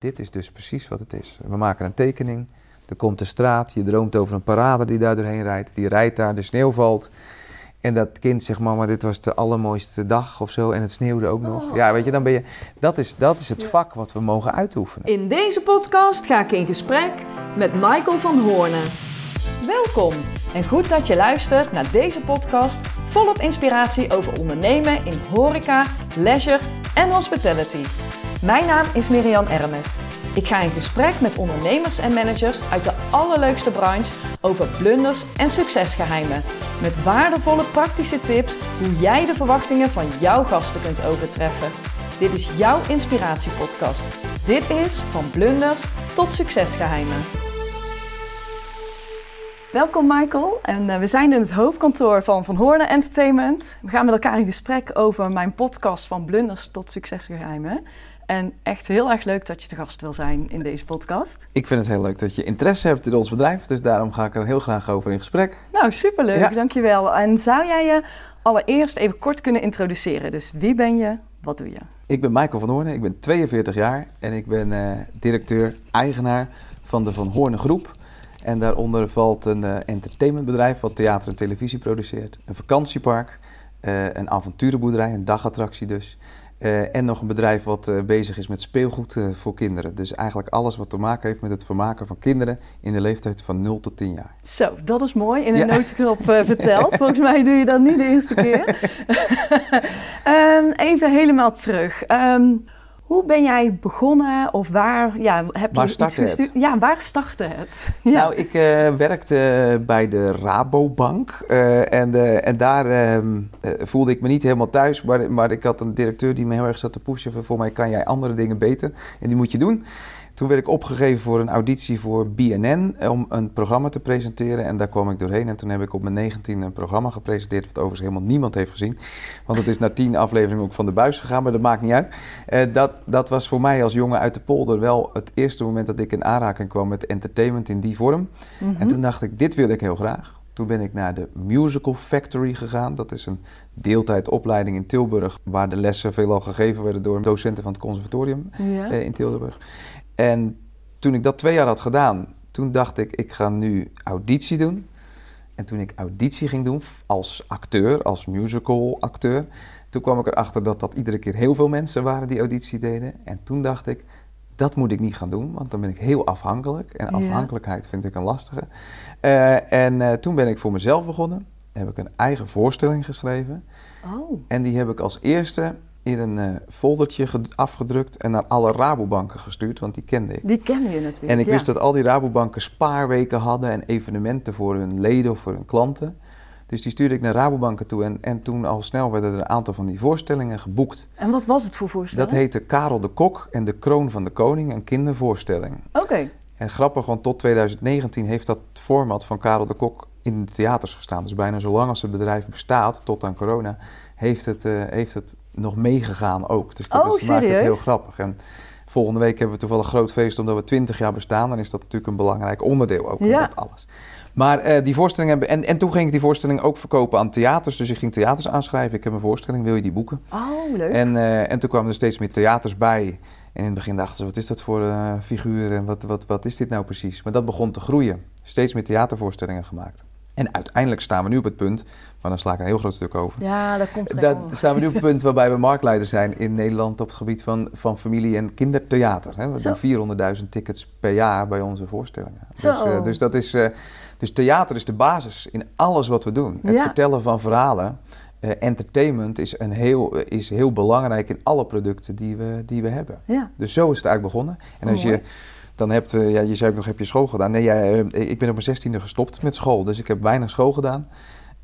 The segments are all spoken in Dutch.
Dit is dus precies wat het is. We maken een tekening, er komt de straat, je droomt over een parade die daar doorheen rijdt. Die rijdt daar, de sneeuw valt. En dat kind zegt, mama, dit was de allermooiste dag of zo. En het sneeuwde ook nog. Ja, weet je, dan ben je... Dat is, dat is het vak wat we mogen uitoefenen. In deze podcast ga ik in gesprek met Michael van Hoornen. Welkom en goed dat je luistert naar deze podcast volop inspiratie over ondernemen in horeca, leisure en hospitality. Mijn naam is Miriam Ermes. Ik ga in gesprek met ondernemers en managers uit de allerleukste branche over blunders en succesgeheimen. Met waardevolle praktische tips hoe jij de verwachtingen van jouw gasten kunt overtreffen. Dit is jouw inspiratiepodcast. Dit is van blunders tot succesgeheimen. Welkom Michael en eh, we zijn in het hoofdkantoor van Van Hoornen Entertainment. We gaan met elkaar in gesprek over mijn podcast van blunders tot succesgeheimen. En echt heel erg leuk dat je te gast wil zijn in deze podcast. Ik vind het heel leuk dat je interesse hebt in ons bedrijf, dus daarom ga ik er heel graag over in gesprek. Nou, superleuk, ja. dankjewel. En zou jij je allereerst even kort kunnen introduceren? Dus wie ben je, wat doe je? Ik ben Michael van Hoornen, ik ben 42 jaar en ik ben uh, directeur, eigenaar van de Van Hoornen Groep. En daaronder valt een uh, entertainmentbedrijf wat theater en televisie produceert, een vakantiepark, uh, een avonturenboerderij, een dagattractie dus. Uh, en nog een bedrijf wat uh, bezig is met speelgoed uh, voor kinderen. Dus eigenlijk alles wat te maken heeft met het vermaken van kinderen in de leeftijd van 0 tot 10 jaar. Zo, dat is mooi. In een ja. noodknop verteld. Volgens mij doe je dat niet de eerste keer. um, even helemaal terug. Um, hoe ben jij begonnen of waar ja, heb waar je startte het? Ja, waar startte het? Ja. Nou, ik uh, werkte bij de Rabobank uh, en, uh, en daar uh, voelde ik me niet helemaal thuis. Maar, maar ik had een directeur die me heel erg zat te pushen. Van, voor mij kan jij andere dingen beter en die moet je doen. Toen werd ik opgegeven voor een auditie voor BNN om een programma te presenteren. En daar kwam ik doorheen. En toen heb ik op mijn 19 een programma gepresenteerd. Wat overigens helemaal niemand heeft gezien. Want het is na tien afleveringen ook van de buis gegaan. Maar dat maakt niet uit. Uh, dat, dat was voor mij als jongen uit de polder wel het eerste moment dat ik in aanraking kwam met entertainment in die vorm. En toen dacht ik, dit wil ik heel graag. Toen ben ik naar de Musical Factory gegaan. Dat is een deeltijdopleiding in Tilburg. Waar de lessen veelal gegeven werden door docenten van het conservatorium ja. uh, in Tilburg. En toen ik dat twee jaar had gedaan, toen dacht ik, ik ga nu auditie doen. En toen ik auditie ging doen als acteur, als musical acteur, toen kwam ik erachter dat dat iedere keer heel veel mensen waren die auditie deden. En toen dacht ik, dat moet ik niet gaan doen, want dan ben ik heel afhankelijk. En afhankelijkheid vind ik een lastige. Uh, en uh, toen ben ik voor mezelf begonnen. Heb ik een eigen voorstelling geschreven. Oh. En die heb ik als eerste in een uh, foldertje afgedrukt en naar alle Rabobanken gestuurd, want die kende ik. Die kende je natuurlijk. En ik ja. wist dat al die Rabobanken spaarweken hadden en evenementen voor hun leden of voor hun klanten. Dus die stuurde ik naar Rabobanken toe en, en toen al snel werden er een aantal van die voorstellingen geboekt. En wat was het voor voorstelling? Dat heette Karel de Kok en de Kroon van de Koning, een kindervoorstelling. Oké. Okay. En grappig, want tot 2019 heeft dat format van Karel de Kok in de theaters gestaan. Dus bijna zolang als het bedrijf bestaat, tot aan corona, heeft het, uh, heeft het nog meegegaan ook. Dus dat oh, is, maakt het heel grappig. En volgende week hebben we toevallig een groot feest omdat we 20 jaar bestaan. Dan is dat natuurlijk een belangrijk onderdeel ook van ja. alles. Maar uh, die voorstelling hebben. En, en toen ging ik die voorstelling ook verkopen aan theaters. Dus ik ging theaters aanschrijven. Ik heb een voorstelling, wil je die boeken? Oh, leuk. En, uh, en toen kwamen er steeds meer theaters bij. En in het begin dachten ze, wat is dat voor uh, figuur en wat, wat, wat is dit nou precies? Maar dat begon te groeien. Steeds meer theatervoorstellingen gemaakt. En uiteindelijk staan we nu op het punt, maar dan sla ik een heel groot stuk over. Ja, dat komt Dat staan we nu op het punt waarbij we marktleider zijn in Nederland op het gebied van, van familie- en kindertheater. Hè. We doen 400.000 tickets per jaar bij onze voorstellingen. Zo. Dus, uh, dus, dat is, uh, dus theater is de basis in alles wat we doen. Het Ja. vertellen van verhalen. Uh, entertainment is, een heel, is heel belangrijk in alle producten die we, die we hebben. Ja. Dus zo is het eigenlijk begonnen. En als Mooi. je dan hebt, uh, ja, je zei ook nog, heb je school gedaan? Nee, ja, uh, ik ben op mijn zestiende gestopt met school, dus ik heb weinig school gedaan.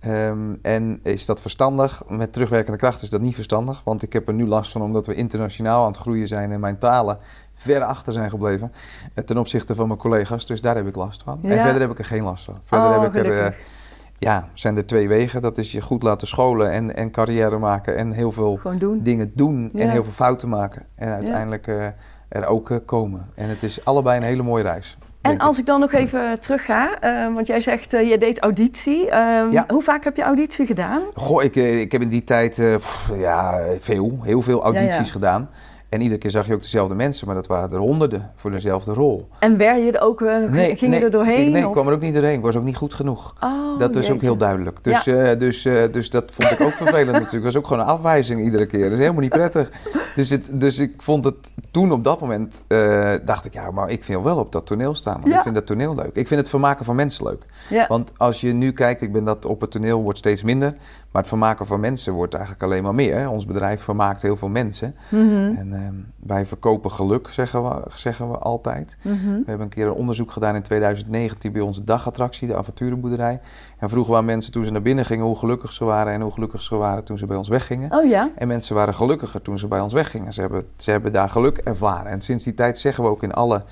Um, en is dat verstandig? Met terugwerkende kracht is dat niet verstandig, want ik heb er nu last van omdat we internationaal aan het groeien zijn en mijn talen ver achter zijn gebleven uh, ten opzichte van mijn collega's. Dus daar heb ik last van. Ja. En verder heb ik er geen last van. Verder Oh, heb ik er, uh, ja, zijn er twee wegen. Dat is je goed laten scholen en, en carrière maken en heel veel doen. dingen doen en heel veel fouten maken. En uiteindelijk uh, er ook uh, komen. En het is allebei een hele mooie reis. En als ik dan nog even terug ga, uh, want jij zegt uh, je deed auditie. Uh, Ja. Hoe vaak heb je auditie gedaan? Goh, ik, eh, ik heb in die tijd eh, pff, ja, veel, heel veel audities Ja, ja. gedaan. En iedere keer zag je ook dezelfde mensen, maar dat waren er honderden voor dezelfde rol. En werd je er ook, uh, Nee, ging nee, je er doorheen? Ik, nee, ik kwam er ook niet doorheen. Ik was ook niet goed genoeg. Oh, dat is ook heel duidelijk. Dus, eh, dus, eh, dus dat vond ik ook vervelend natuurlijk. Dat was ook gewoon een afwijzing iedere keer. Dat is helemaal niet prettig. Dus, het, dus ik vond het toen op dat moment, dacht ik, ja, maar ik wil wel op dat toneel staan. Want Ja. ik vind dat toneel leuk. Ik vind het vermaken van mensen leuk. Ja. Want als je nu kijkt, ik ben dat op het toneel wordt steeds minder. Maar het vermaken van mensen wordt eigenlijk alleen maar meer. Ons bedrijf vermaakt heel veel mensen. En ehm, wij verkopen geluk, zeggen we, zeggen we altijd. mhm. We hebben een keer een onderzoek gedaan in 2019 bij onze dagattractie, de avonturenboerderij. En vroegen we aan mensen toen ze naar binnen gingen hoe gelukkig ze waren en hoe gelukkig ze waren toen ze bij ons weggingen. Oh ja? En mensen waren gelukkiger toen ze bij ons weggingen. Ze hebben, ze hebben daar geluk ervaren. En sinds die tijd zeggen we ook in alle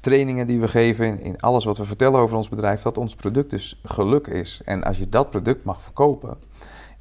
trainingen die we geven, in, in alles wat we vertellen over ons bedrijf, dat ons product dus geluk is. En als je dat product mag verkopen,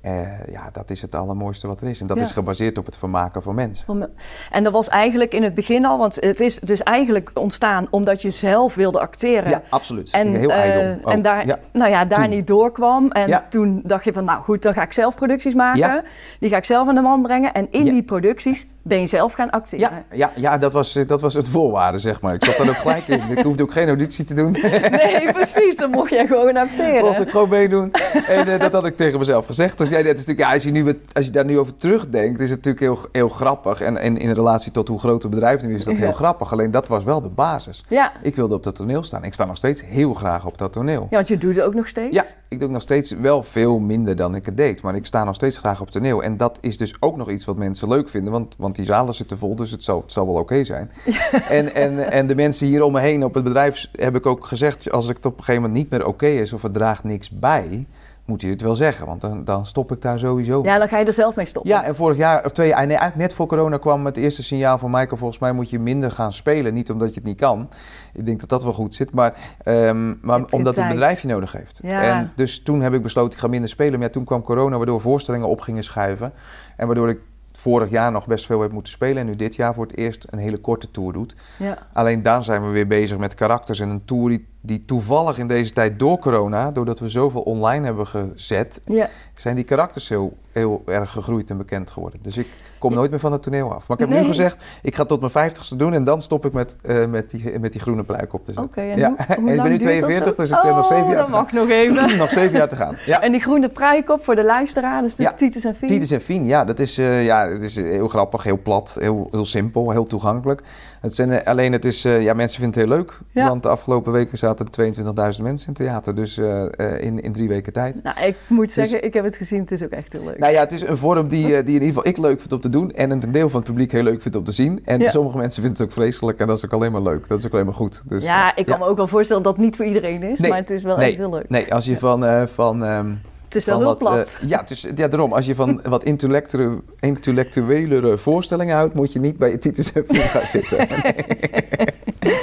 eh, ja, dat is het allermooiste wat er is. En dat Ja. is gebaseerd op het vermaken van mensen. En dat was eigenlijk in het begin al, want het is dus eigenlijk ontstaan omdat je zelf wilde acteren. Ja, absoluut. En, Heel eh, ijdel. Oh, en daar, ja. nou ja, daar Toen. niet doorkwam. En Ja. toen dacht je van, nou goed, dan ga ik zelf producties maken. Die ga ik zelf aan de man brengen. En in die producties ben je zelf gaan acteren. Ja, ja, ja dat, was, eh, dat was het voorwaarde, zeg maar. Ik zat daar ook gelijk in. Ik hoefde ook geen auditie te doen. Nee, precies. Dan mocht jij gewoon acteren. Mocht ik gewoon meedoen. En eh, dat had ik tegen mezelf gezegd. Dus ja, dat is natuurlijk, ja, als, je nu, als je daar nu over terugdenkt, is het natuurlijk heel, heel grappig. En, en in relatie tot hoe groot het bedrijf nu is, is dat heel Ja. grappig. Alleen dat was wel de basis. Ja. Ik wilde op dat toneel staan. Ik sta nog steeds heel graag op dat toneel. ja, want je doet het ook nog steeds. Ja, ik doe nog steeds wel veel minder dan ik het deed. Maar ik sta nog steeds graag op toneel. En dat is dus ook nog iets wat mensen leuk vinden. Want, want die zalen zitten vol, dus het zal, het zal wel oké zijn. En, en, en de mensen hier om me heen op het bedrijf heb ik ook gezegd... als het op een gegeven moment niet meer oké is of het draagt niks bij... moet je het wel zeggen, want dan, dan stop ik daar sowieso. Ja, dan ga je er zelf mee stoppen. Ja, en vorig jaar, of twee jaar, nee, eigenlijk net voor corona kwam het eerste signaal van Michael. Volgens mij moet je minder gaan spelen. Niet omdat je het niet kan. Ik denk dat dat wel goed zit. Maar, ehm, maar omdat het bedrijf je nodig heeft. Ja. En dus toen heb ik besloten, ik ga minder spelen. Maar ja, toen kwam corona, waardoor voorstellingen op gingen schuiven. En waardoor ik vorig jaar nog best veel heb moeten spelen. En nu dit jaar voor het eerst een hele korte tour doet. Ja. Alleen dan zijn we weer bezig met karakters. En een tour die, die toevallig in deze tijd door corona, doordat we zoveel online hebben gezet, Ja. zijn die karakters heel, heel erg gegroeid en bekend geworden. Dus ik kom nooit meer van het toneel af. Maar ik heb Nee. nu gezegd, ik ga tot mijn vijftigste doen en dan stop ik met, eh, met, die, met die groene pruik op te Oké, zetten. en ja. hoe, hoe en ik ben nu duurt dat 42, dan? dus ik heb nog zeven Oh, jaar dat te mag gaan. nog even. nog zeven jaar te gaan. Ja. En die groene pruik op voor de luisteraar, dus de. Titus en Fien. Titus en Fien, ja, dat is, eh, ja, het is heel grappig, heel plat, heel, heel simpel, heel toegankelijk. Het zijn, eh, alleen het is, eh, ja, mensen vinden het heel leuk. Ja. Want de afgelopen weken zaten er 22.000 mensen in het theater. Dus eh, in, in drie weken tijd. Nou, ik moet zeggen, ik heb het gezien, het is ook echt heel leuk. Dus- Nou ja, het is een vorm die, die in ieder geval ik leuk vind om te doen. En een deel van het publiek heel leuk vindt om te zien. En Ja. sommige mensen vinden het ook vreselijk. En dat is ook alleen maar leuk. Dat is ook alleen maar goed. Dus, ja, ik kan me ook wel voorstellen dat het niet voor iedereen is, Nee. maar het is wel Nee. echt heel leuk. Nee, als je van... van ehm, Het is wel heel wat, plat. eh, ja, het is, ja, daarom. Als je van wat intellectuele, intellectuelere voorstellingen houdt... moet je niet bij Titus en gaan zitten.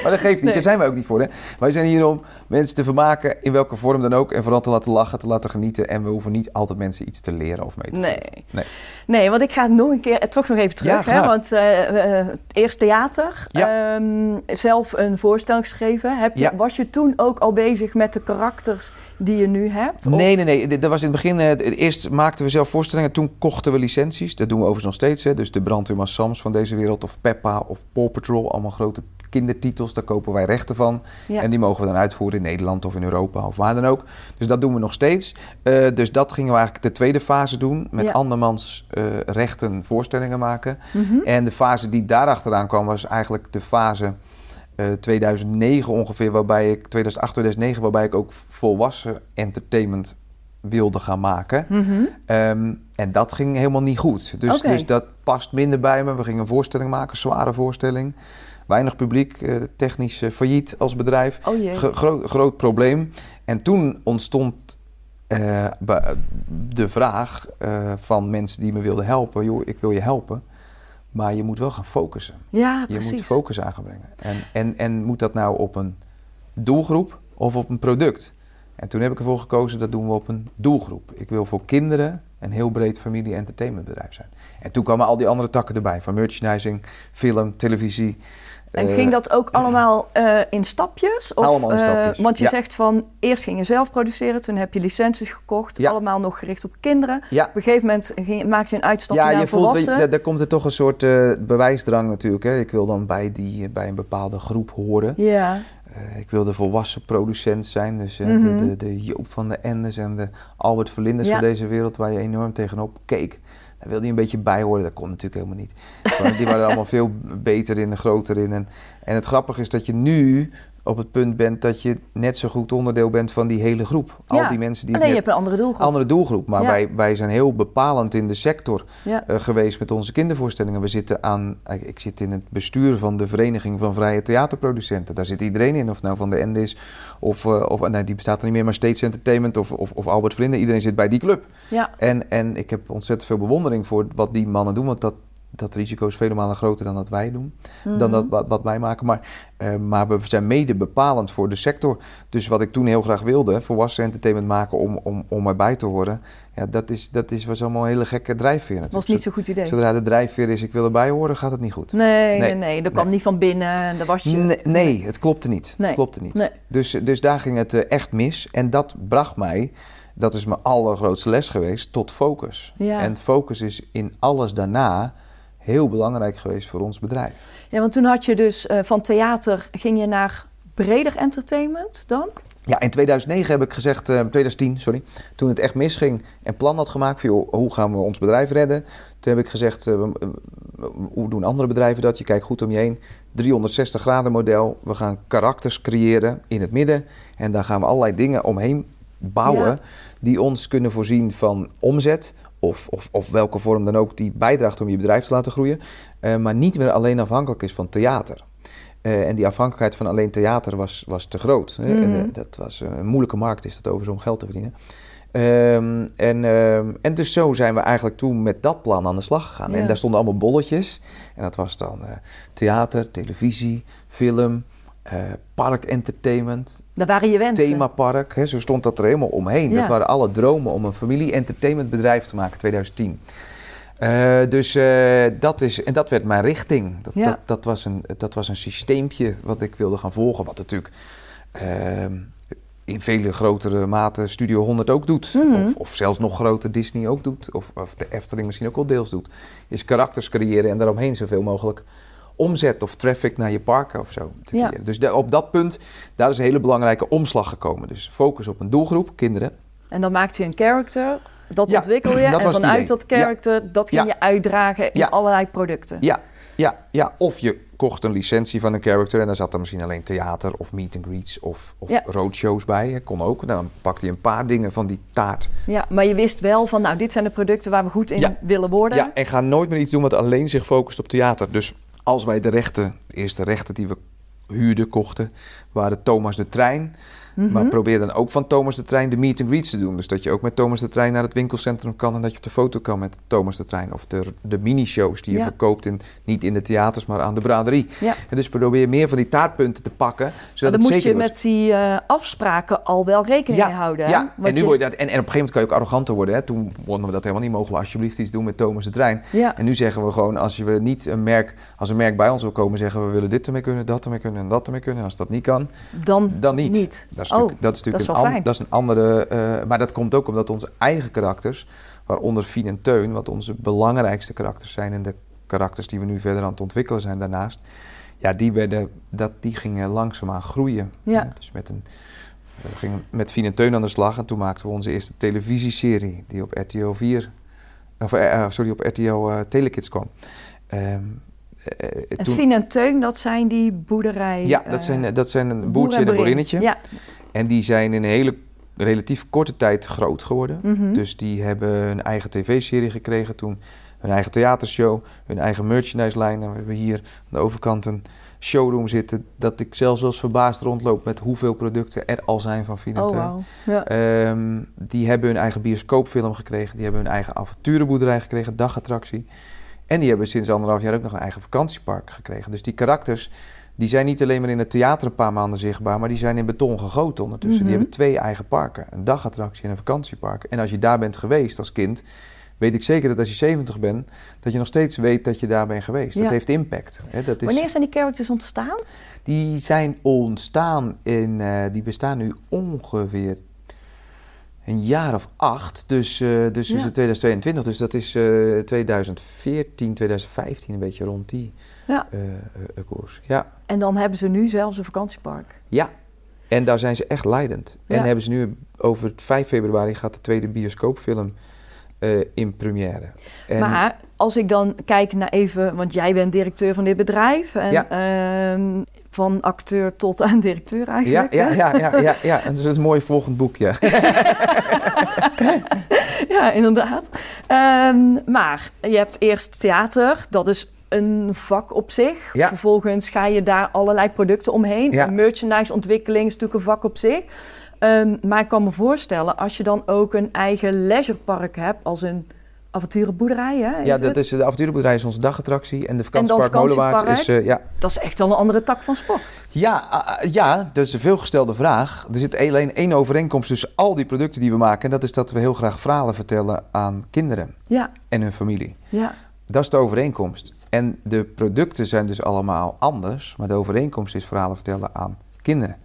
maar dat geeft niet. Nee. Daar zijn wij ook niet voor. Hè? Wij zijn hier om mensen te vermaken, in welke vorm dan ook. En vooral te laten lachen, te laten genieten. En we hoeven niet altijd mensen iets te leren of mee te Nee. Nee. Nee, want ik ga nog een keer, eh, toch nog even terug. Ja, hè, want eh, eerst theater, Ja. ehm, zelf een voorstelling geschreven. Heb je, Ja. Was je toen ook al bezig met de karakters die je nu hebt? Of- Nee, nee, nee. Dat was in het begin. Eerst maakten we zelf voorstellingen. Toen kochten we licenties. Dat doen we overigens nog steeds. Hè. Dus de Brandweerman Sams van deze wereld. Of Peppa of Paw Patrol. Allemaal grote kindertitels. Daar kopen wij rechten van. Ja. En die mogen we dan uitvoeren in Nederland of in Europa of waar dan ook. Dus dat doen we nog steeds. Dus dat gingen we eigenlijk de tweede fase doen. Met andermans rechten voorstellingen maken. Mhm. En de fase die daarachteraan kwam was eigenlijk de fase eh, 2009 ongeveer, waarbij ik 2008, 2009, waarbij ik ook volwassen entertainment wilde gaan maken. Mhm. Ehm, en dat ging helemaal niet goed. Dus, dus dat past minder bij me. We gingen een voorstelling maken, zware voorstelling. Weinig publiek, eh, technisch eh, failliet als bedrijf. Oh. Gro- groot probleem. En toen ontstond eh, de vraag eh, van mensen die me wilden helpen: joh, ik wil je helpen. Maar je moet wel gaan focussen. ja, Je precies. moet focus aan gaan brengen. En, en, en moet dat nou op een doelgroep of op een product? En toen heb ik ervoor gekozen, dat doen we op een doelgroep. Ik wil voor kinderen een heel breed familie-entertainmentbedrijf zijn. En toen kwamen al die andere takken erbij. Van merchandising, film, televisie, En Eh, ging dat ook allemaal eh, in stapjes? Of, Allemaal in eh, stapjes, want je ja. zegt van, eerst ging je zelf produceren, toen heb je licenties gekocht, Ja. allemaal nog gericht op kinderen. Ja, Op een gegeven moment ging, maakte je een uitstapje ja naar je voelt, volwassenen. je, daar, daar komt er toch een soort bewijsdrang natuurlijk. Hè. Ik wil dan bij, die, bij een bepaalde groep horen. Ja, ik wil de volwassen producent zijn. Dus eh, Mhm. de, de, de Joop van de Endes en de Albert Verlinders van deze wereld... waar je enorm tegenop keek. Wilde je een beetje bij horen. Dat kon natuurlijk helemaal niet. Die waren allemaal veel beter in en groter in. En, en het grappige is dat je nu op het punt bent... dat je net zo goed onderdeel bent van die hele groep. Al die mensen die alleen je hebt een andere doelgroep. andere doelgroep. Maar Ja. wij, wij zijn heel bepalend in de sector Ja. eh, geweest met onze kindervoorstellingen. We zitten aan, ik- zit in het bestuur van de Vereniging van Vrije Theaterproducenten. Daar zit iedereen in, of nou van de Ende is, of, eh, of nee, die bestaat er niet meer, maar States Entertainment of, of, of Albert Vlinder. Iedereen zit bij die club. Ja. En, en ik heb ontzettend veel bewondering voor wat die mannen doen, want dat, dat risico is vele malen groter dan dat wij doen, dan Mhm. dat wat, wat wij maken. Maar, eh, maar we zijn mede bepalend voor de sector. Dus wat ik toen heel graag wilde, volwassen entertainment maken om, om, om erbij te horen, ja, dat, is, dat is, was allemaal een hele gekke drijfveer Dat natuurlijk. was niet zo'n goed idee. Zodra de drijfveer is, ik wil erbij horen, gaat het niet goed. Nee, nee, Nee. nee. Dat kwam Nee. niet van binnen en daar was je... Nee, nee, het klopte niet. Nee. Het klopte niet. Dus, dus daar ging het eh, echt mis. En dat bracht mij, dat is mijn allergrootste les geweest, tot focus. Ja. En focus is in alles daarna heel belangrijk geweest voor ons bedrijf. Ja, want toen had je dus eh, van theater, ging je naar breder entertainment dan? Ja, in 2009 heb ik gezegd, eh 2010, sorry, toen het echt misging en plan had gemaakt van joh, hoe gaan we ons bedrijf redden. Toen heb ik gezegd, eh, we- we- hoe doen andere bedrijven dat? Je kijkt goed om je heen. 360 graden model. We gaan karakters creëren in het midden. En daar gaan we allerlei dingen omheen bouwen Ja. die ons kunnen voorzien van omzet. Of, of, of welke vorm dan ook die bijdraagt om je bedrijf te laten groeien. eh, maar niet meer alleen afhankelijk is van theater. Eh, en die afhankelijkheid van alleen theater was, was te groot. En, Mhm. eh, dat was een moeilijke markt, is dat overigens om geld te verdienen. Ehm, en, ehm, en dus zo zijn we eigenlijk toen met dat plan aan de slag gegaan. Ja. En daar stonden allemaal bolletjes. En dat was dan theater, televisie, film, eh parkentertainment, Daar waren je wensen. themapark. Hè, zo stond dat er helemaal omheen. Ja. Dat waren alle dromen om een familie-entertainmentbedrijf te maken 2010. Eh, dus eh, dat is, en dat werd mijn richting. Dat, Ja. dat, dat, was een, dat was een systeempje wat ik wilde gaan volgen. Wat natuurlijk in vele grotere mate Studio 100 ook doet. Mhm. Of, of zelfs nog groter Disney ook doet. Of, of de Efteling misschien ook wel deels doet. Is karakters creëren en daaromheen zoveel mogelijk omzet of traffic naar je parken of zo. te Ja. creëren. Dus op dat punt, daar is een hele belangrijke omslag gekomen. Dus focus op een doelgroep, kinderen. En dan maakte je een character, dat Ja, ontwikkel je. dat en vanuit dat character, dat Ja. je uitdragen in allerlei producten. Ja, ja, ja. Of je kocht een licentie van een character en daar zat er misschien alleen theater of meet and greets of, of Ja. roadshows bij. hè. Kon ook. Dan pakte je een paar dingen van die taart. Ja, maar je wist wel van, nou, dit zijn de producten waar we goed in Ja. willen worden. Ja, en ga nooit meer iets doen wat alleen zich focust op theater. Dus als wij de rechten, de eerste rechten die we huurden, kochten, waren Thomas de Trein. Mhm. Maar probeer dan ook van Thomas de Trein de meet and greets te doen. Dus dat je ook met Thomas de Trein naar het winkelcentrum kan en dat je op de foto kan met Thomas de Trein. Of de, de mini-shows die je Ja. verkoopt, in, niet in de theaters, maar aan de braderie. Ja. En dus probeer meer van die taartpunten te pakken, Maar zodat dan het moet zeker je wordt. met die eh, afspraken al wel rekening Ja, mee houden. Ja, Want en, nu je- word je dat, en, en op een gegeven moment kan je ook arroganter worden. Hè. Toen vonden we dat helemaal niet. Mogen we alsjeblieft iets doen met Thomas de Trein? ja. En nu zeggen we gewoon, als je we niet een merk, als een merk bij ons wil komen, zeggen we willen dit ermee kunnen, dat ermee kunnen en dat ermee kunnen. En als dat niet kan, dan, dan niet. niet. Dat is Oh, natuurlijk, dat is natuurlijk dat is een, an- fijn. dat is een andere. eh, maar dat komt ook omdat onze eigen karakters, waaronder Fien en Teun, wat onze belangrijkste karakters zijn en de karakters die we nu verder aan het ontwikkelen zijn daarnaast, ja, die, werden, dat, die gingen langzaamaan groeien. Ja. Dus met een. We gingen met Fien en Teun aan de slag en toen maakten we onze eerste televisieserie die op RTL 4, of, eh, eh, sorry, op RTL Telekids kwam. Ehm, eh, eh, En toen- Fien en Teun, dat zijn die boerderij... ja, eh, dat zijn, dat zijn een boer boertje en een boerin. boerinnetje. Ja. En die zijn in een hele relatief korte tijd groot geworden. mhm. Dus die hebben hun eigen tv-serie gekregen toen. Hun eigen theatershow, hun eigen merchandise-lijn. En we hebben hier aan de overkant een showroom zitten... dat ik zelfs wel eens verbaasd rondloop... met hoeveel producten er al zijn van Fien en Oh, wauw. Ja. Ehm, die hebben hun eigen bioscoopfilm gekregen. Die hebben hun eigen avonturenboerderij gekregen, dagattractie. En die hebben sinds anderhalf jaar ook nog een eigen vakantiepark gekregen. Dus die karakters, die zijn niet alleen maar in het theater een paar maanden zichtbaar... maar die zijn in beton gegoten ondertussen. Mhm. Die hebben twee eigen parken. Een dagattractie en een vakantiepark. En als je daar bent geweest als kind... weet ik zeker dat als je 70 bent, dat je nog steeds weet dat je daar bent geweest. Ja. Dat heeft impact. Hè? Dat is, Wanneer zijn die characters ontstaan? Die zijn ontstaan in, eh, die bestaan nu ongeveer een jaar of acht. Dus, eh, dus we Ja. zitten 2022, dus dat is eh 2014, 2015, een beetje rond die Ja. eh, eh, koers. Ja. En dan hebben ze nu zelfs een vakantiepark. ja, en daar zijn ze echt leidend. Ja. En hebben ze nu over het 5 februari gaat de tweede bioscoopfilm in première. En, Maar als ik dan kijk naar even, want jij bent directeur van dit bedrijf. En Ja. Van acteur tot aan directeur eigenlijk. ja, ja, ja, ja, ja. En dat is een mooi volgend boek, ja. ja, inderdaad. Ehm, maar je hebt eerst theater, dat is een vak op zich. Ja. Vervolgens ga je daar allerlei producten omheen. Ja. Merchandise-ontwikkeling is natuurlijk een vak op zich. Ehm, maar ik kan me voorstellen, als je dan ook een eigen leisurepark hebt, als een avonturenboerderij, hè? is Ja, dat het? is, de avonturenboerderij is onze dagattractie. En de vakantiepark? Molenwaard is... eh, ja, dat is echt wel een andere tak van sport. Ja, ah, ah, ja, dat is een veelgestelde vraag. Er zit alleen één overeenkomst tussen al die producten die we maken. En dat is dat we heel graag verhalen vertellen aan kinderen Ja, en hun familie. ja, Dat is de overeenkomst. En de producten zijn dus allemaal anders. Maar de overeenkomst is verhalen vertellen aan kinderen.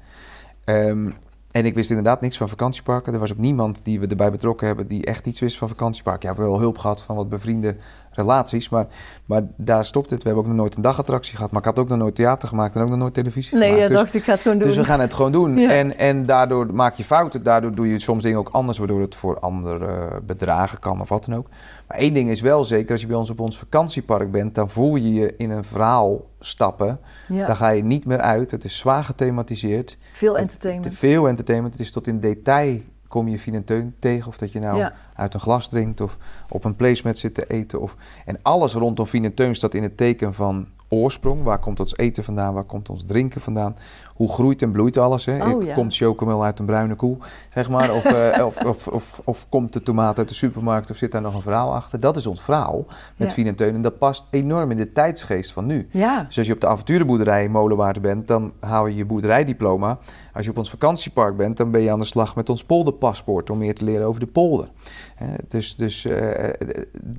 Ehm, en ik wist inderdaad niks van vakantieparken. Er was ook niemand die we erbij betrokken hebben die echt iets wist van vakantieparken. Ja, we hebben wel hulp gehad van wat bevriende relaties. Maar, maar daar stopt het. We hebben ook nog nooit een dagattractie gehad. Maar ik had ook nog nooit theater gemaakt en ook nog nooit televisie nee, gemaakt. ik Dus- dacht ik ga het gewoon doen. dus we gaan het gewoon doen. Ja. En, en daardoor maak je fouten. Daardoor doe je soms dingen ook anders, waardoor het voor andere bedragen kan of wat dan ook. Maar één ding is wel zeker, als je bij ons op ons vakantiepark bent, dan voel je je in een verhaal stappen. ja, Dan ga je niet meer uit. Het is zwaar gethematiseerd. veel Te entertainment. veel entertainment. Het is tot in detail kom je Fien en Teun tegen. Of dat je nou Ja. uit een glas drinkt of op een placemat zit te eten. Of... En alles rondom Fien en Teun staat in het teken van oorsprong. Waar komt ons eten vandaan? Waar komt ons drinken vandaan? Hoe groeit en bloeit alles? Hè? Oh, ja. Komt chocomel uit een bruine koe, zeg maar? Of, eh, of, of, of, of komt de tomaat uit de supermarkt? Of zit daar nog een verhaal achter? Dat is ons verhaal met Ja. En Teun. En dat past enorm in de tijdsgeest van nu. Ja, Dus als je op de avonturenboerderij in Molenwaard bent, dan haal je je boerderijdiploma. Als je op ons vakantiepark bent, dan ben je aan de slag met ons polderpaspoort om meer te leren over de polder. Hè, dus dus eh,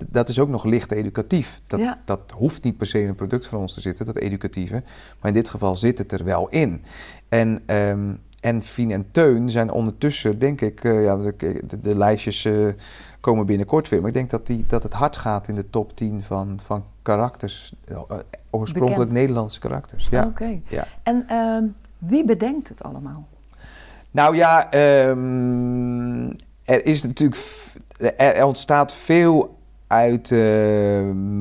dat is ook nog licht educatief. Dat, Ja. dat hoeft niet per se in een product van ons te zitten, dat educatieve. Maar in dit geval zit het er wel in. En, ehm en Fien en Teun zijn ondertussen, denk ik, eh, ja, de, lijstjes eh, komen binnenkort weer. Maar ik denk dat, die, dat het hard gaat in de top 10 van, van karakters, eh, oorspronkelijk Bekend. Nederlandse karakters. Ja. oké. Ja. En ehm, wie bedenkt het allemaal? Nou ja, ehm, er is natuurlijk, er, ontstaat veel uit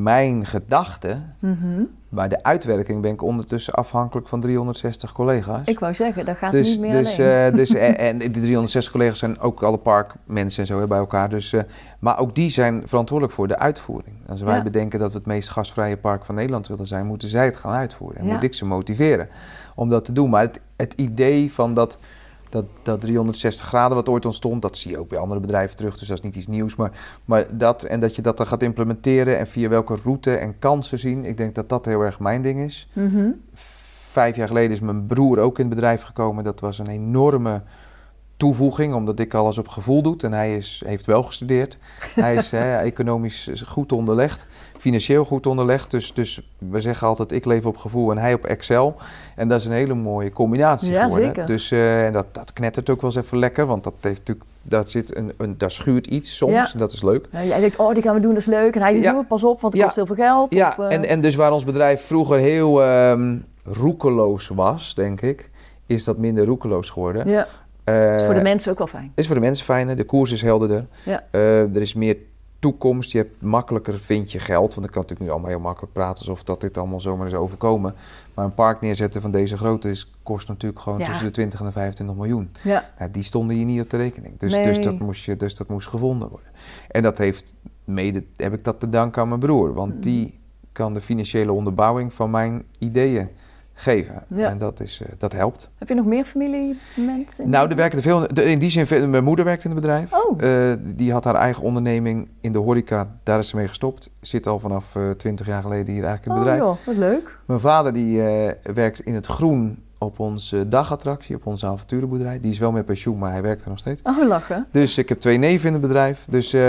mijn gedachten. Mhm. Maar de uitwerking ben ik ondertussen afhankelijk van 360 collega's. Ik wou zeggen, dat gaat dus, niet meer dus, alleen. eh, dus, en, en die 360 collega's zijn ook alle parkmensen en zo hè, bij elkaar. Dus, eh, maar ook die zijn verantwoordelijk voor de uitvoering. Als wij Ja. bedenken dat we het meest gastvrije park van Nederland willen zijn, moeten zij het gaan uitvoeren. En Ja. moet ik ze motiveren om dat te doen. Maar het, het idee van dat, dat, dat 360 graden wat ooit ontstond, dat zie je ook bij andere bedrijven terug. Dus dat is niet iets nieuws. Maar, maar dat en dat je dat dan gaat implementeren en via welke route en kansen zien. Ik denk dat dat heel erg mijn ding is. Mhm. Vijf jaar geleden is mijn broer ook in het bedrijf gekomen. Dat was een enorme toevoeging, omdat ik alles op gevoel doe. En hij is, heeft wel gestudeerd. Hij is hè, economisch goed onderlegd, financieel goed onderlegd. Dus, dus we zeggen altijd, ik leef op gevoel en hij op Excel. En dat is een hele mooie combinatie Ja, geworden. zeker. Dus eh, en dat, dat knettert ook wel eens even lekker, want dat heeft natuurlijk... Daar, zit een, een, daar schuurt iets soms Ja. en dat is leuk. Nou, jij denkt, oh, die gaan we doen, dat is leuk. En hij Ja. oh, pas op, want het Ja. kost heel veel geld. Ja, Of, eh, en, en dus waar ons bedrijf vroeger heel ehm, roekeloos was, denk ik, is dat minder roekeloos geworden. Eh, is voor de mensen ook wel fijn. is voor de mensen fijner, de koers is helderder. Ja. Eh, er is meer toekomst, je hebt makkelijker vind je geld. Want ik kan natuurlijk nu allemaal heel makkelijk praten alsof dat dit allemaal zomaar is overkomen. Maar een park neerzetten van deze grootte is, kost natuurlijk gewoon Ja. tussen de 20 en de 25 miljoen. Ja, Nou, die stonden hier niet op de rekening. Dus, Nee. dus, dat moest je, dus dat moest gevonden worden. En dat heeft mede, heb ik dat te danken aan mijn broer. Want Mm. die kan de financiële onderbouwing van mijn ideeën geven. Ja. En dat, is, eh, dat helpt. heb je nog meer familiemensen? Nou, er werken er veel. In die zin, mijn moeder werkt in het bedrijf. Oh. Eh, die had haar eigen onderneming in de horeca. Daar is ze mee gestopt. Zit al vanaf eh 20 jaar geleden hier eigenlijk in het Oh bedrijf. joh, wat leuk. Mijn vader die werkt in het groen op onze dagattractie, op onze avonturenboerderij. Die is wel met pensioen, maar hij werkt er nog steeds. Oh, lachen. Dus ik heb twee neven in het bedrijf. Dus, uh,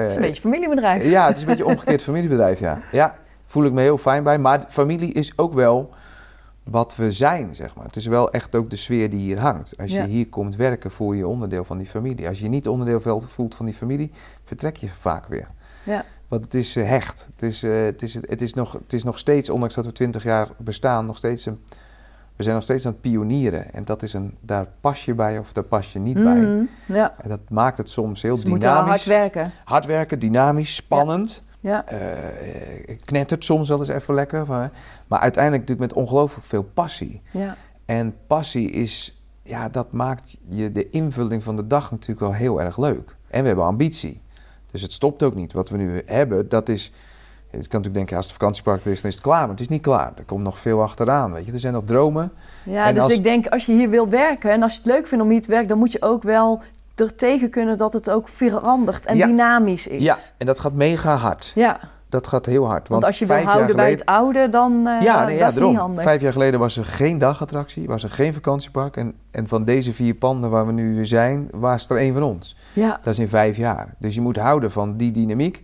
het is een beetje familiebedrijf. Ja, het is een beetje omgekeerd familiebedrijf, ja. Ja, voel ik me heel fijn bij. Maar familie is ook wel wat we zijn, zeg maar. Het is wel echt ook de sfeer die hier hangt. Als je hier komt werken, voel je onderdeel van die familie. Als je niet onderdeel voelt van die familie, vertrek je vaak weer. Ja. Want het is uh, hecht. Het is, uh, het, is, het, is nog, het is nog steeds, ondanks dat we twintig jaar bestaan, nog steeds een... We zijn nog steeds aan het pionieren. En dat is een, daar pas je bij of daar pas je niet bij. Mhm, ja. En dat maakt het soms heel dus dynamisch. hard werken. Hard werken, dynamisch, spannend. Ja. Uh, knettert soms wel eens even lekker. Maar, maar uiteindelijk natuurlijk met ongelooflijk veel passie. Ja. En passie is, ja, dat maakt je de invulling van de dag natuurlijk wel heel erg leuk. En we hebben ambitie. Dus het stopt ook niet. Wat we nu hebben, dat is. Je kan natuurlijk denken, als het vakantiepark er is, dan is het klaar. Maar het is niet klaar. Er komt nog veel achteraan. Weet je? Er zijn nog dromen. Ja, dus ik denk, als je hier wil werken en als je het leuk vindt om hier te werken, dan moet je ook wel er tegen kunnen dat het ook verandert en Ja. dynamisch is. Ja, en dat gaat mega hard. Ja, Dat gaat heel hard. want, als je wil houden bij geleden- het oude, dan uh, ja, nee, ja, dat is niet handig. Vijf jaar geleden was er geen dagattractie, was er geen vakantiepark. En, en van deze vier panden waar we nu zijn, was er één van ons. Ja, Dat is in vijf jaar. Dus je moet houden van die dynamiek.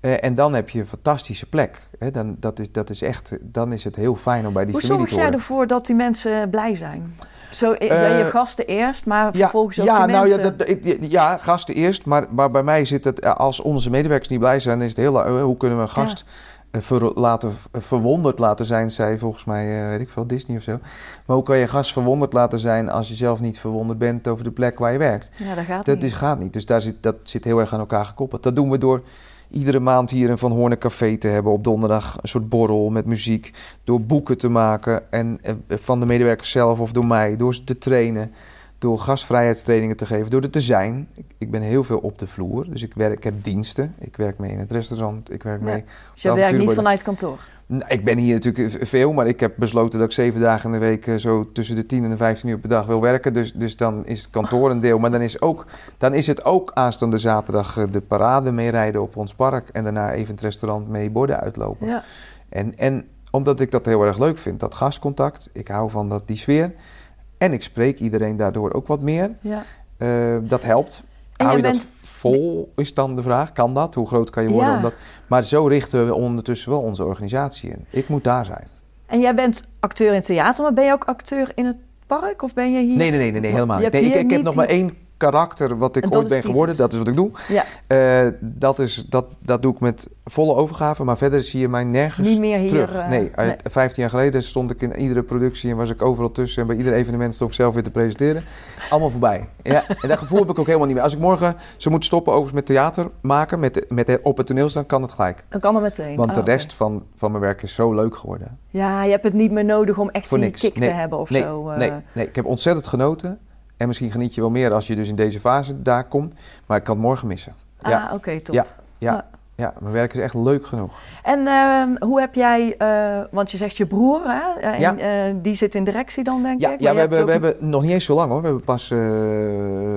Eh, en dan heb je een fantastische plek. Hè, dan, dat is, dat is echt, dan is het heel fijn om bij die hoe familie zorg te jij horen. ervoor dat die mensen blij zijn? Zo, eh, Eh, je gasten eerst, maar Ja, vervolgens ook ja, nou ja, mensen. dat, ik- ja, gasten eerst. Maar, maar bij mij zit het, eh, als onze medewerkers niet blij zijn, is het heel, eh, hoe kunnen we een gast eh, ver- laten, eh, verwonderd laten zijn, zei volgens mij, eh, weet ik veel, Disney of zo. Maar hoe kan je gast verwonderd laten zijn als je zelf niet verwonderd bent over de plek waar je werkt? ja, dat gaat Dat niet. is, gaat niet. Dus daar zit, dat zit heel erg aan elkaar gekoppeld. Dat doen we door iedere maand hier een Van Hoorn Café te hebben op donderdag. Een soort borrel met muziek. Door boeken te maken en, eh, van de medewerkers zelf of door mij. Door ze te trainen. Door gastvrijheidstrainingen te geven. Door er te zijn. Ik, ben heel veel op de vloer. Dus ik, werk, ik heb diensten. Ik werk mee in het restaurant. Ik werk Ja. mee. Dus je werkt niet vanuit kantoor. Nou, ik ben hier natuurlijk veel, maar ik heb besloten dat ik zeven dagen in de week eh, zo tussen de 10 en de 15 uur per dag wil werken. Dus, dus dan is het kantoor een deel. Maar dan is, ook, dan is het ook aanstaande zaterdag eh, de parade meerijden op ons park. En daarna even het restaurant mee borden uitlopen. Ja. En, en omdat ik dat heel erg leuk vind, dat gastcontact. Ik hou van dat, die sfeer. En ik spreek iedereen daardoor ook wat meer. Ja. Eh, dat helpt. En Hou je jij dat bent- vol, is dan de vraag. Kan dat? Hoe groot kan je worden? Ja. Om dat... Maar zo richten we ondertussen wel onze organisatie in. Ik moet daar zijn. En jij bent acteur in het theater, maar ben je ook acteur in het park? Of ben je hier? Nee, nee, nee, nee, nee helemaal niet. Nee, ik, ik heb niet nog maar één karakter wat ik En ooit ben geworden. Dat is wat ik doe. Ja, Eh, dat, is, dat, dat doe ik met volle overgave. Maar verder zie je mij nergens niet meer hier. terug. eh, nee, uit 15 jaar geleden stond ik in iedere productie en was ik overal tussen. En bij ieder evenement stond ik zelf weer te presenteren. Allemaal voorbij. Ja, en dat gevoel heb ik ook helemaal niet meer. Als ik morgen zou moeten stoppen overigens met theater maken, met, met op het toneel staan, kan het gelijk. Dan kan er meteen. Want de oké. rest van, van mijn werk is zo leuk geworden. Ja, je hebt het niet meer nodig om echt Voor die niks. kick Nee, te hebben of nee, zo. eh. Nee, nee, ik heb ontzettend genoten. En misschien geniet je wel meer als je dus in deze fase daar komt. Maar ik kan het morgen missen. Ja. Ah, oké, top. Ja. Ja, Ah. ja, mijn werk is echt leuk genoeg. En ehm, hoe heb jij, eh, want je zegt je broer, hè? En, Ja. eh, die zit in directie dan, denk Ja, ik. ja we, hebben, we hebben nog niet eens zo lang hoor. We hebben pas eh,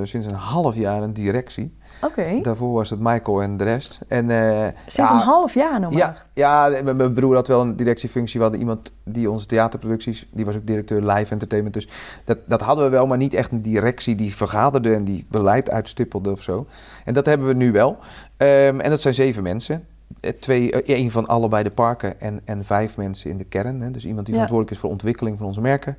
sinds een half jaar een directie. Daarvoor was het Michael en de rest. En, eh, sinds ja, een half jaar nog Ja, maar. ja, mijn mijn broer had wel een directiefunctie. We hadden iemand die onze theaterproducties, die was ook directeur live entertainment. Dus dat, dat hadden we wel, maar niet echt een directie die vergaderde en die beleid uitstippelde of zo. En dat hebben we nu wel. Ehm, en dat zijn zeven mensen. Eh, Twee, eh, één van allebei de parken en, en vijf mensen in de kern. Hè. Dus iemand die Ja. verantwoordelijk is voor ontwikkeling van onze merken.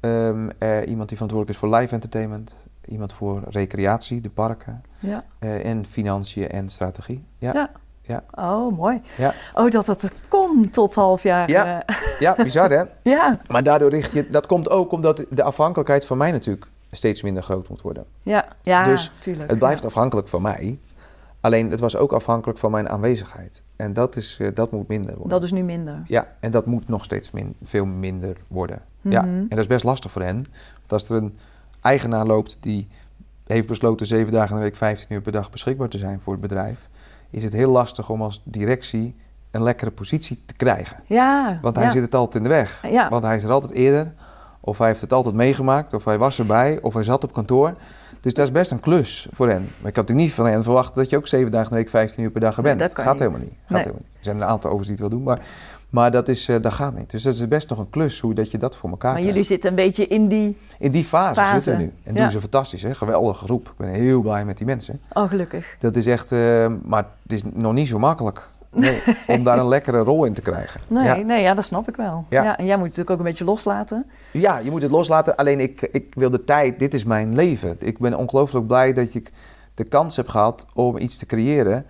Ehm, eh, iemand die verantwoordelijk is voor live entertainment. Iemand voor recreatie, de parken. Ja. eh, en financiën en strategie. Ja, Ja. ja. Oh, mooi. Ja. Oh, dat het er kon tot half jaar. Ja. eh, ja bizar hè? ja, Maar daardoor richt je... Dat komt ook omdat de afhankelijkheid van mij natuurlijk steeds minder groot moet worden. ja, ja, Dus tuurlijk. Het blijft afhankelijk van mij. Alleen het was ook afhankelijk van mijn aanwezigheid. En dat, is, eh, dat moet minder worden. Dat is nu minder. Ja, en dat moet nog steeds min, veel minder worden. Ja, Mhm. en dat is best lastig voor hen. Want als er een eigenaar loopt die heeft besloten zeven dagen in de week 15 uur per dag beschikbaar te zijn voor het bedrijf, is het heel lastig om als directie een lekkere positie te krijgen. Ja. Want hij ja. zit het altijd in de weg. Ja. Want hij is er altijd eerder, of hij heeft het altijd meegemaakt, of hij was erbij, of hij zat op kantoor. Dus dat is best een klus voor hen. Maar ik had natuurlijk niet van hen verwacht dat je ook zeven dagen in de week 15 uur per dag er bent. Nee, dat kan gaat niet. helemaal niet. Gaat Nee. helemaal niet. Er zijn een aantal overigens die het wel doen, maar, maar dat, is, eh, dat gaat niet. Dus dat is best nog een klus hoe dat je dat voor elkaar Maar krijgt. jullie zitten een beetje in die... In die fase, Fase. zitten we nu. En Ja. doen ze fantastisch, hè? geweldige groep. Ik ben heel blij met die mensen. Oh, gelukkig. Dat is echt, eh, maar het is nog niet zo makkelijk nee, om daar een lekkere rol in te krijgen. Nee, Ja. nee, ja, dat snap ik wel. Ja. Ja. en jij moet natuurlijk ook een beetje loslaten. Ja, je moet het loslaten. Alleen ik, ik wil de tijd, dit is mijn leven. Ik ben ongelooflijk blij dat ik de kans heb gehad om iets te creëren,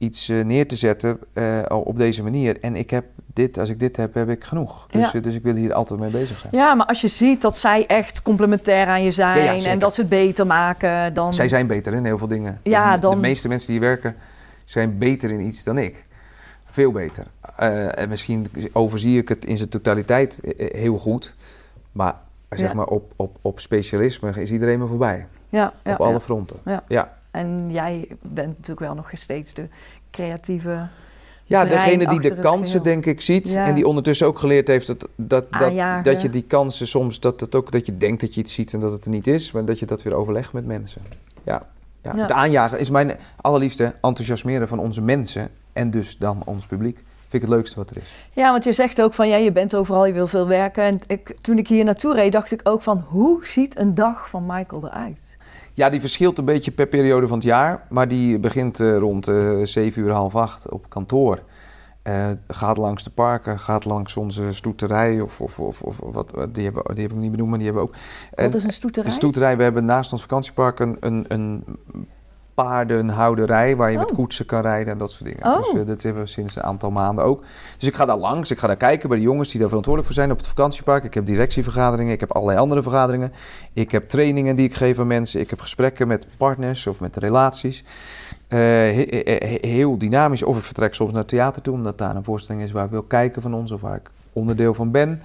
iets eh, neer te zetten eh, op deze manier. En ik heb dit, als ik dit heb, heb ik genoeg. Dus, Ja. eh, dus ik wil hier altijd mee bezig zijn. Ja, maar als je ziet dat zij echt complementair aan je zijn... Ja, ja, zeker. en dat ze het beter maken, dan... Zij zijn beter in heel veel dingen. Ja, de, dan- de meeste mensen die hier werken zijn beter in iets dan ik. Veel beter. En misschien overzie ik het in zijn totaliteit heel goed. Maar zeg maar op, op, op specialisme is iedereen me voorbij. ja, op alle fronten. Ja. En jij bent natuurlijk wel nog steeds de creatieve... Ja, degene die de kansen, denk ik, ziet. Ja. En die ondertussen ook geleerd heeft dat, dat, dat, dat je die kansen soms, dat, het ook, dat je denkt dat je iets ziet en dat het er niet is. Maar dat je dat weer overlegt met mensen. Ja. Ja. Ja. Het aanjagen is mijn allerliefste enthousiasmeren van onze mensen. En dus dan ons publiek. Vind ik het leukste wat er is. Ja, want je zegt ook van ja, je bent overal, je wil veel werken. En ik, toen ik hier naartoe reed, dacht ik ook van hoe ziet een dag van Michael eruit? Ja, die verschilt een beetje per periode van het jaar. Maar die begint eh, rond eh 7 uur, half acht op kantoor. Eh, gaat langs de parken, gaat langs onze stoeterij. Of, of, of, of wat, die, hebben, die heb ik niet benoemd, maar die hebben we ook. Wat is een stoeterij? Een stoeterij. We hebben naast ons vakantiepark een, een, een paardenhouderij waar je met Oh. koetsen kan rijden en dat soort dingen. Oh. Dus dat hebben we sinds een aantal maanden ook. Dus ik ga daar langs, ik ga daar kijken bij de jongens die daar verantwoordelijk voor zijn op het vakantiepark. Ik heb directievergaderingen, ik heb allerlei andere vergaderingen. Ik heb trainingen die ik geef aan mensen. Ik heb gesprekken met partners of met relaties. Eh, he- he- he- heel dynamisch. Of ik vertrek soms naar het theater toe, omdat daar een voorstelling is waar ik wil kijken van ons of waar ik onderdeel van ben.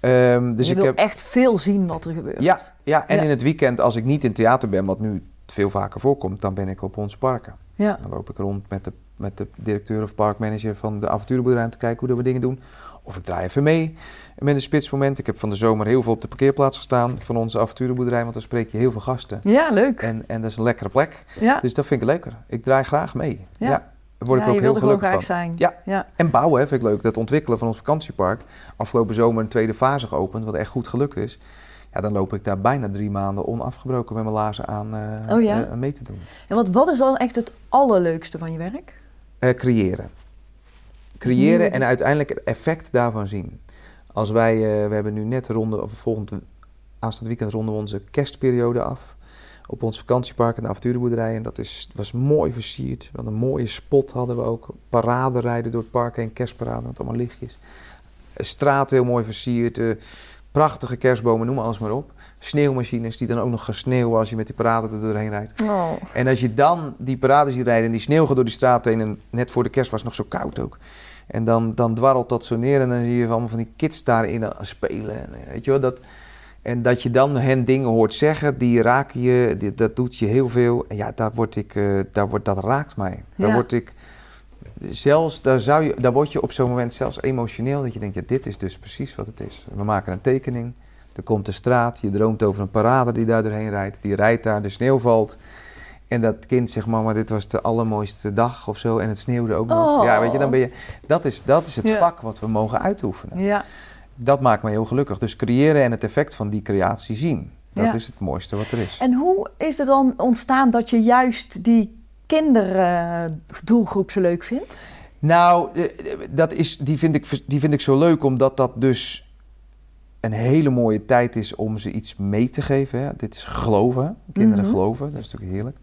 Ehm, dus je ik wil heb echt veel zien wat er gebeurt. ja, ja, en Ja. in het weekend, als ik niet in theater ben, wat nu veel vaker voorkomt, dan ben ik op onze parken. Ja. Dan loop ik rond met de, met de directeur of parkmanager van de avonturenboerderij om te kijken hoe dat we dingen doen. Of ik draai even mee met een spitsmoment. Ik heb van de zomer heel veel op de parkeerplaats gestaan van onze avonturenboerderij, want dan spreek je heel veel gasten. Ja, leuk. En, en dat is een lekkere plek. Ja, Dus dat vind ik lekker. Ik draai graag mee. Ja. Ja. Daar word ja ik ook heel gelukkig van. zijn. Ja. ja. En bouwen hè, vind ik leuk. Dat ontwikkelen van ons vakantiepark. Afgelopen zomer een tweede fase geopend, wat echt goed gelukt is. Ja, dan loop ik daar bijna drie maanden onafgebroken met mijn lazen aan eh, Oh ja? eh, mee te doen. En wat, wat is dan echt het allerleukste van je werk? Eh, creëren. nieuwe- Creëren en uiteindelijk het effect daarvan zien. Als wij, we hebben nu net ronden, of volgend aanstaand weekend ronden we onze kerstperiode af. Op ons vakantiepark en de avonturenboerderij. En dat is, was mooi versierd. Wat een mooie spot hadden we ook. Parade rijden door het park heen, kerstparade met allemaal lichtjes. Straat heel mooi versierd. Eh, prachtige kerstbomen, noem alles maar op. Sneeuwmachines die dan ook nog gaan sneeuwen als je met die parade er doorheen rijdt. Oh. En als je dan die parades ziet rijden en die sneeuw gaat door die straat heen... en net voor de kerst was het nog zo koud ook. En dan, dan dwarrelt dat zo neer en dan zie je allemaal van die kids daarin aan spelen. En, eh, weet je wel, dat, en dat je dan hen dingen hoort zeggen, die raken je, die- dat doet je heel veel. En ja, daar, word ik, eh, daar wordt, dat raakt mij. Daar Ja. word ik... Zelfs, daar, zou je, daar word je op zo'n moment zelfs emotioneel. Dat je denkt, ja, dit is dus precies wat het is. We maken een tekening. Er komt de straat. Je droomt over een parade die daar doorheen rijdt. Die rijdt daar, de sneeuw valt. En dat kind zegt, mama, dit was de allermooiste dag of zo. En het sneeuwde ook nog. Oh. Ja, weet je, dan ben je... Dat is, dat is het Ja. vak wat we mogen uitoefenen. Ja. Dat maakt mij heel gelukkig. Dus creëren en het effect van die creatie zien. Dat Ja. is het mooiste wat er is. En hoe is het dan ontstaan dat je juist die kinderdoelgroep zo leuk vindt? Nou, eh, dat is, die, vind ik, die vind ik zo leuk omdat dat dus een hele mooie tijd is om ze iets mee te geven. Hè. Dit is geloven. Kinderen Mhm. geloven, dat is natuurlijk heerlijk.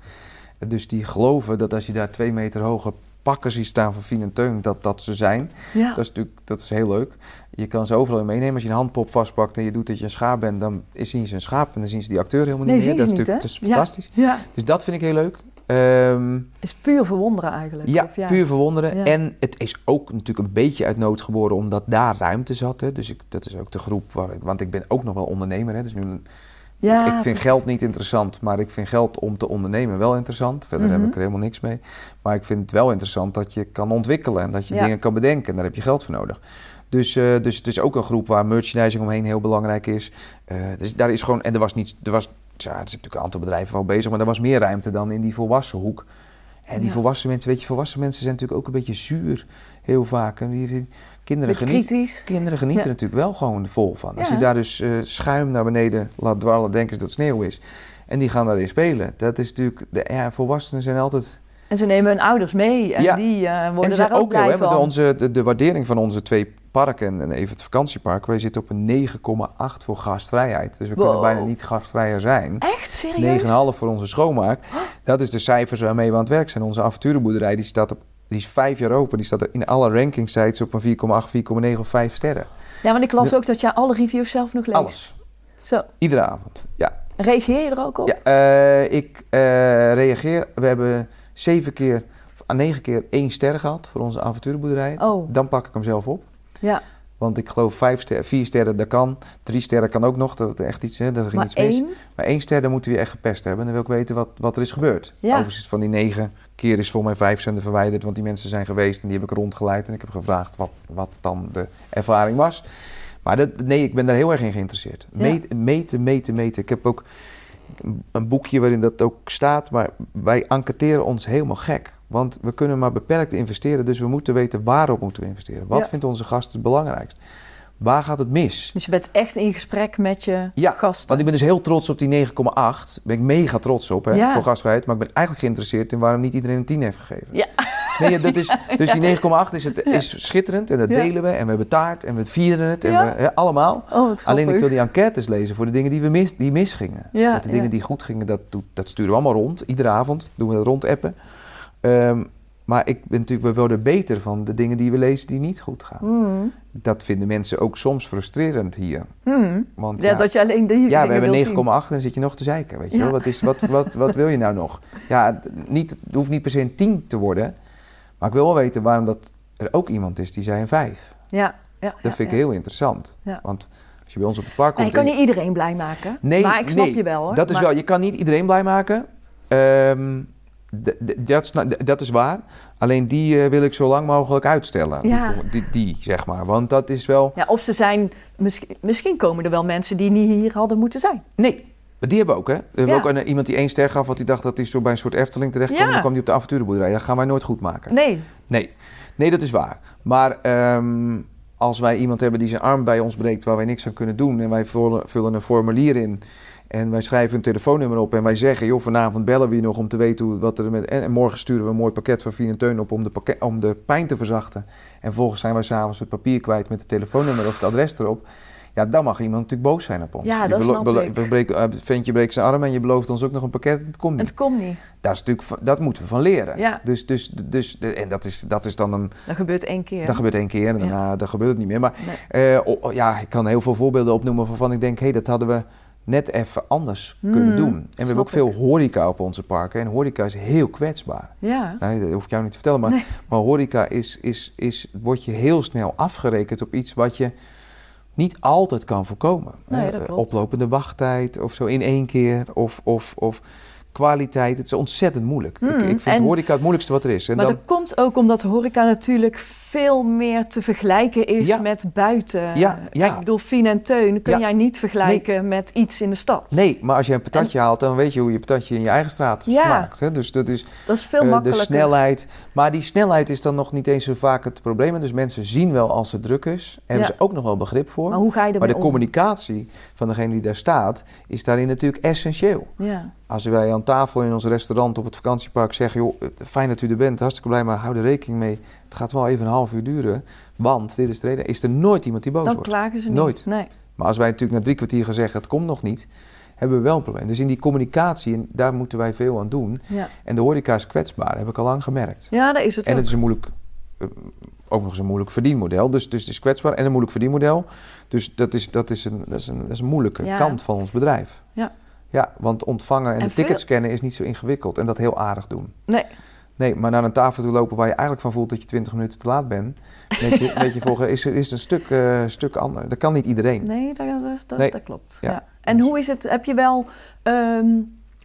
Dus die geloven dat als je daar twee meter hoge pakken ziet staan van Fien en Teun, dat dat ze zijn. Ja. Dat is natuurlijk dat is heel leuk. Je kan ze overal in meenemen. Als je een handpop vastpakt en je doet dat je een schaap bent, dan zien ze een schaap en dan zien ze die acteur helemaal Nee, niet meer. Dat is niet, natuurlijk dat is fantastisch. Ja. Dus dat vind ik heel leuk. Ehm, Is puur verwonderen eigenlijk. ja, of puur verwonderen. Ja. En het is ook natuurlijk een beetje uit nood geboren omdat daar ruimte zat. Hè. Dus ik, dat is ook de groep waar ik, want ik ben ook nog wel ondernemer. Hè. Dus nu, Ja, ik vind precies. geld niet interessant, maar ik vind geld om te ondernemen wel interessant. Verder Mhm. heb ik er helemaal niks mee. Maar ik vind het wel interessant dat je kan ontwikkelen en dat je Ja. dingen kan bedenken. En daar heb je geld voor nodig. Dus, eh, dus het is ook een groep waar merchandising omheen heel belangrijk is. Eh, dus daar is gewoon, en er was, niet, er was ja, er zitten natuurlijk een aantal bedrijven wel bezig, maar er was meer ruimte dan in die volwassen hoek. En die Ja. volwassen mensen, weet je, volwassen mensen zijn natuurlijk ook een beetje zuur, heel vaak. En die, kinderen, genieten, kinderen genieten Ja. natuurlijk wel gewoon vol van. Als je daar dus eh, schuim naar beneden laat dwarrelen, denken ze dat het sneeuw is. En die gaan daarin spelen. Dat is natuurlijk, de, ja, volwassenen zijn altijd En ze nemen hun ouders mee en Ja. die eh, en worden daar ook ook heel, blij hè, want van. onze, de, de waardering van onze twee parken en, en even het vakantiepark, wij zitten op een 9,8 voor gastvrijheid. Dus we kunnen bijna niet gastvrijer zijn. Echt? Serieus? 9,5 voor onze schoonmaak. Dat is de cijfers waarmee we aan het werk zijn. Onze avonturenboerderij die staat op, die is vijf jaar open. Die staat in alle ranking sites op een 4,8, 4,9 of 5 sterren. Ja, want ik las De- ook dat jij alle reviews zelf nog leest. Alles. Zo. Iedere avond. Ja. Reageer je er ook op? ja eh, ik eh, reageer. We hebben zeven keer, of ah, negen keer één ster gehad voor onze avonturenboerderij. Oh, Dan pak ik hem zelf op. ja. Want ik geloof vijf vier sterren, dat kan. Drie sterren kan ook nog, dat er echt iets, hè, dat ging Maar iets mis. één? Maar één ster, dan moeten we echt gepest hebben. Dan wil ik weten wat, wat er is gebeurd. Ja. Overigens, van die negen keer is voor mij vijf zenden verwijderd. Want die mensen zijn geweest en die heb ik rondgeleid. En ik heb gevraagd wat, wat dan de ervaring was. Maar dat, nee, ik ben daar heel erg in geïnteresseerd. Ja. Meten, meten, meten, meten. Ik heb ook een- een boekje waarin dat ook staat. Maar wij enquêteren ons helemaal gek. Want we kunnen maar beperkt investeren. Dus we moeten weten waarop moeten we investeren. Wat Ja. vindt onze gast het belangrijkst? Waar gaat het mis? Dus je bent echt in gesprek met je Ja, gasten. Want ik ben dus heel trots op die 9,8. Daar ben ik mega trots op hè, Ja. voor gastvrijheid. Maar ik ben eigenlijk geïnteresseerd in waarom niet iedereen een 10 heeft gegeven. Ja. Nee, dat is, dus die 9,8 is, het, is schitterend en dat delen we. En we hebben taart en we vieren het. En we, hè, allemaal. Oh. Alleen ik wil die enquêtes lezen voor de dingen die, we mis, die misgingen. De dingen die goed gingen, dat, dat sturen we allemaal rond. Iedere avond doen we dat rond appen. Ehm, maar ik ben natuurlijk, we worden beter van de dingen die we lezen die niet goed gaan. Hmm. Dat vinden mensen ook soms frustrerend hier. Hmm. Want Ja, dat je alleen die ja, we hebben wil 9,8 zien. en dan zit je nog te zeiken, weet je Ja. wel. Wat, is, wat, wat, wat wil je nou nog? Ja, niet, het hoeft niet per se een 10 te worden. Maar ik wil wel weten waarom dat er ook iemand is die zei een 5. Ja, ja. Dat vind ik heel interessant. Want als je bij ons op het park Ja, je komt... kan en niet iedereen blij maken. Nee, maar ik snap nee, je wel hoor. Dat is Maar- wel, je kan niet iedereen blij maken. Ehm, dat, sna- d- dat is waar. Alleen die eh, wil ik zo lang mogelijk uitstellen. Ja. Die, die, zeg maar. Want dat is wel... Ja, of ze zijn... Misschien, misschien komen er wel mensen die niet hier hadden moeten zijn. Nee, maar die hebben we ook, hè? We hebben Ja. ook een, iemand die één ster gaf, want die dacht dat hij zo bij een soort Efteling terecht kwam. Ja. Dan kwam hij op de avonturenboerderij. Dat gaan wij nooit goed maken. Nee. Nee, nee dat is waar. Maar ehm, als wij iemand hebben die zijn arm bij ons breekt waar wij niks aan kunnen doen... en wij vullen, vullen een formulier in en wij schrijven een telefoonnummer op... en wij zeggen, joh, vanavond bellen we je nog om te weten hoe, wat er met... En, en morgen sturen we een mooi pakket van Fien en Teun op om de, pakket, om de pijn te verzachten. En vervolgens zijn wij s'avonds het papier kwijt met het telefoonnummer of het adres erop... Ja, dan mag iemand natuurlijk boos zijn op ons. Ja, dat snap ik. we breken- eh, ventje breekt zijn arm en je belooft ons ook nog een pakket. Het komt niet. Het komt niet. Dat, is natuurlijk, dat moeten we van leren. Ja. Dus, dus, dus, en dat is, dat is dan een... Dat gebeurt één keer. Dat gebeurt één keer en Ja. daarna dan gebeurt het niet meer. Maar Nee. eh, oh, ja, ik kan heel veel voorbeelden opnoemen waarvan ik denk... hé, dat hadden we net even anders kunnen Hmm, doen. En we hebben ook veel horeca op onze parken. En horeca is heel kwetsbaar. Ja. Nee, dat hoef ik jou niet te vertellen. Maar, Nee. maar horeca is, is, is, wordt je heel snel afgerekend op iets wat je niet altijd kan voorkomen. Nee, Eh, dat klopt. Oplopende wachttijd of zo in één keer. Of, of, of kwaliteit. Het is ontzettend moeilijk. Hmm, Ik, ik vind en- horeca het moeilijkste wat er is. En maar dan, dat komt ook omdat horeca natuurlijk veel meer te vergelijken is Ja. met buiten. Ja, ja. Ik bedoel, Fien en Teun kun jij niet vergelijken met iets in de stad. Nee, maar als je een patatje haalt, dan weet je hoe je patatje in je eigen straat smaakt. Hè? Dus dat is Dat is veel eh, de makkelijker. snelheid. Maar die snelheid is dan nog niet eens zo vaak het probleem. Dus mensen zien wel als het druk is. Hebben Ja. ze ook nog wel begrip voor. Maar hoe ga je Maar de om? communicatie van degene die daar staat, is daarin natuurlijk essentieel. Ja. Als wij aan tafel in ons restaurant op het vakantiepark zeggen... joh, fijn dat u er bent, hartstikke blij, maar hou er rekening mee. Het gaat wel even een half uur duren, want dit is de reden. Is er nooit iemand die boos Dan wordt. klagen ze niet. Nooit. Nee. Maar als wij natuurlijk na drie kwartier gaan zeggen, het komt nog niet... hebben we wel een probleem. Dus in die communicatie, en daar moeten wij veel aan doen. Ja. En de horeca is kwetsbaar, heb ik al lang gemerkt. ja, dat is het En ook. het is een moeilijk, eh, ook nog eens een moeilijk verdienmodel. Dus, dus het is kwetsbaar en een moeilijk verdienmodel. Dus dat is, dat is, een, dat is, een, dat is een moeilijke Ja. kant van ons bedrijf. Ja. Ja, want ontvangen en, En de tickets scannen is niet zo ingewikkeld. En dat heel aardig doen. Nee. Nee, maar naar een tafel toe lopen waar je eigenlijk van voelt dat je 20 minuten te laat bent. Weet je, weet je volgen, is, is een stuk, eh, stuk anders. Dat kan niet iedereen. Nee, dat, dat, dat, Nee. dat klopt. Ja. Ja. En hoe is het? Heb je wel ehm,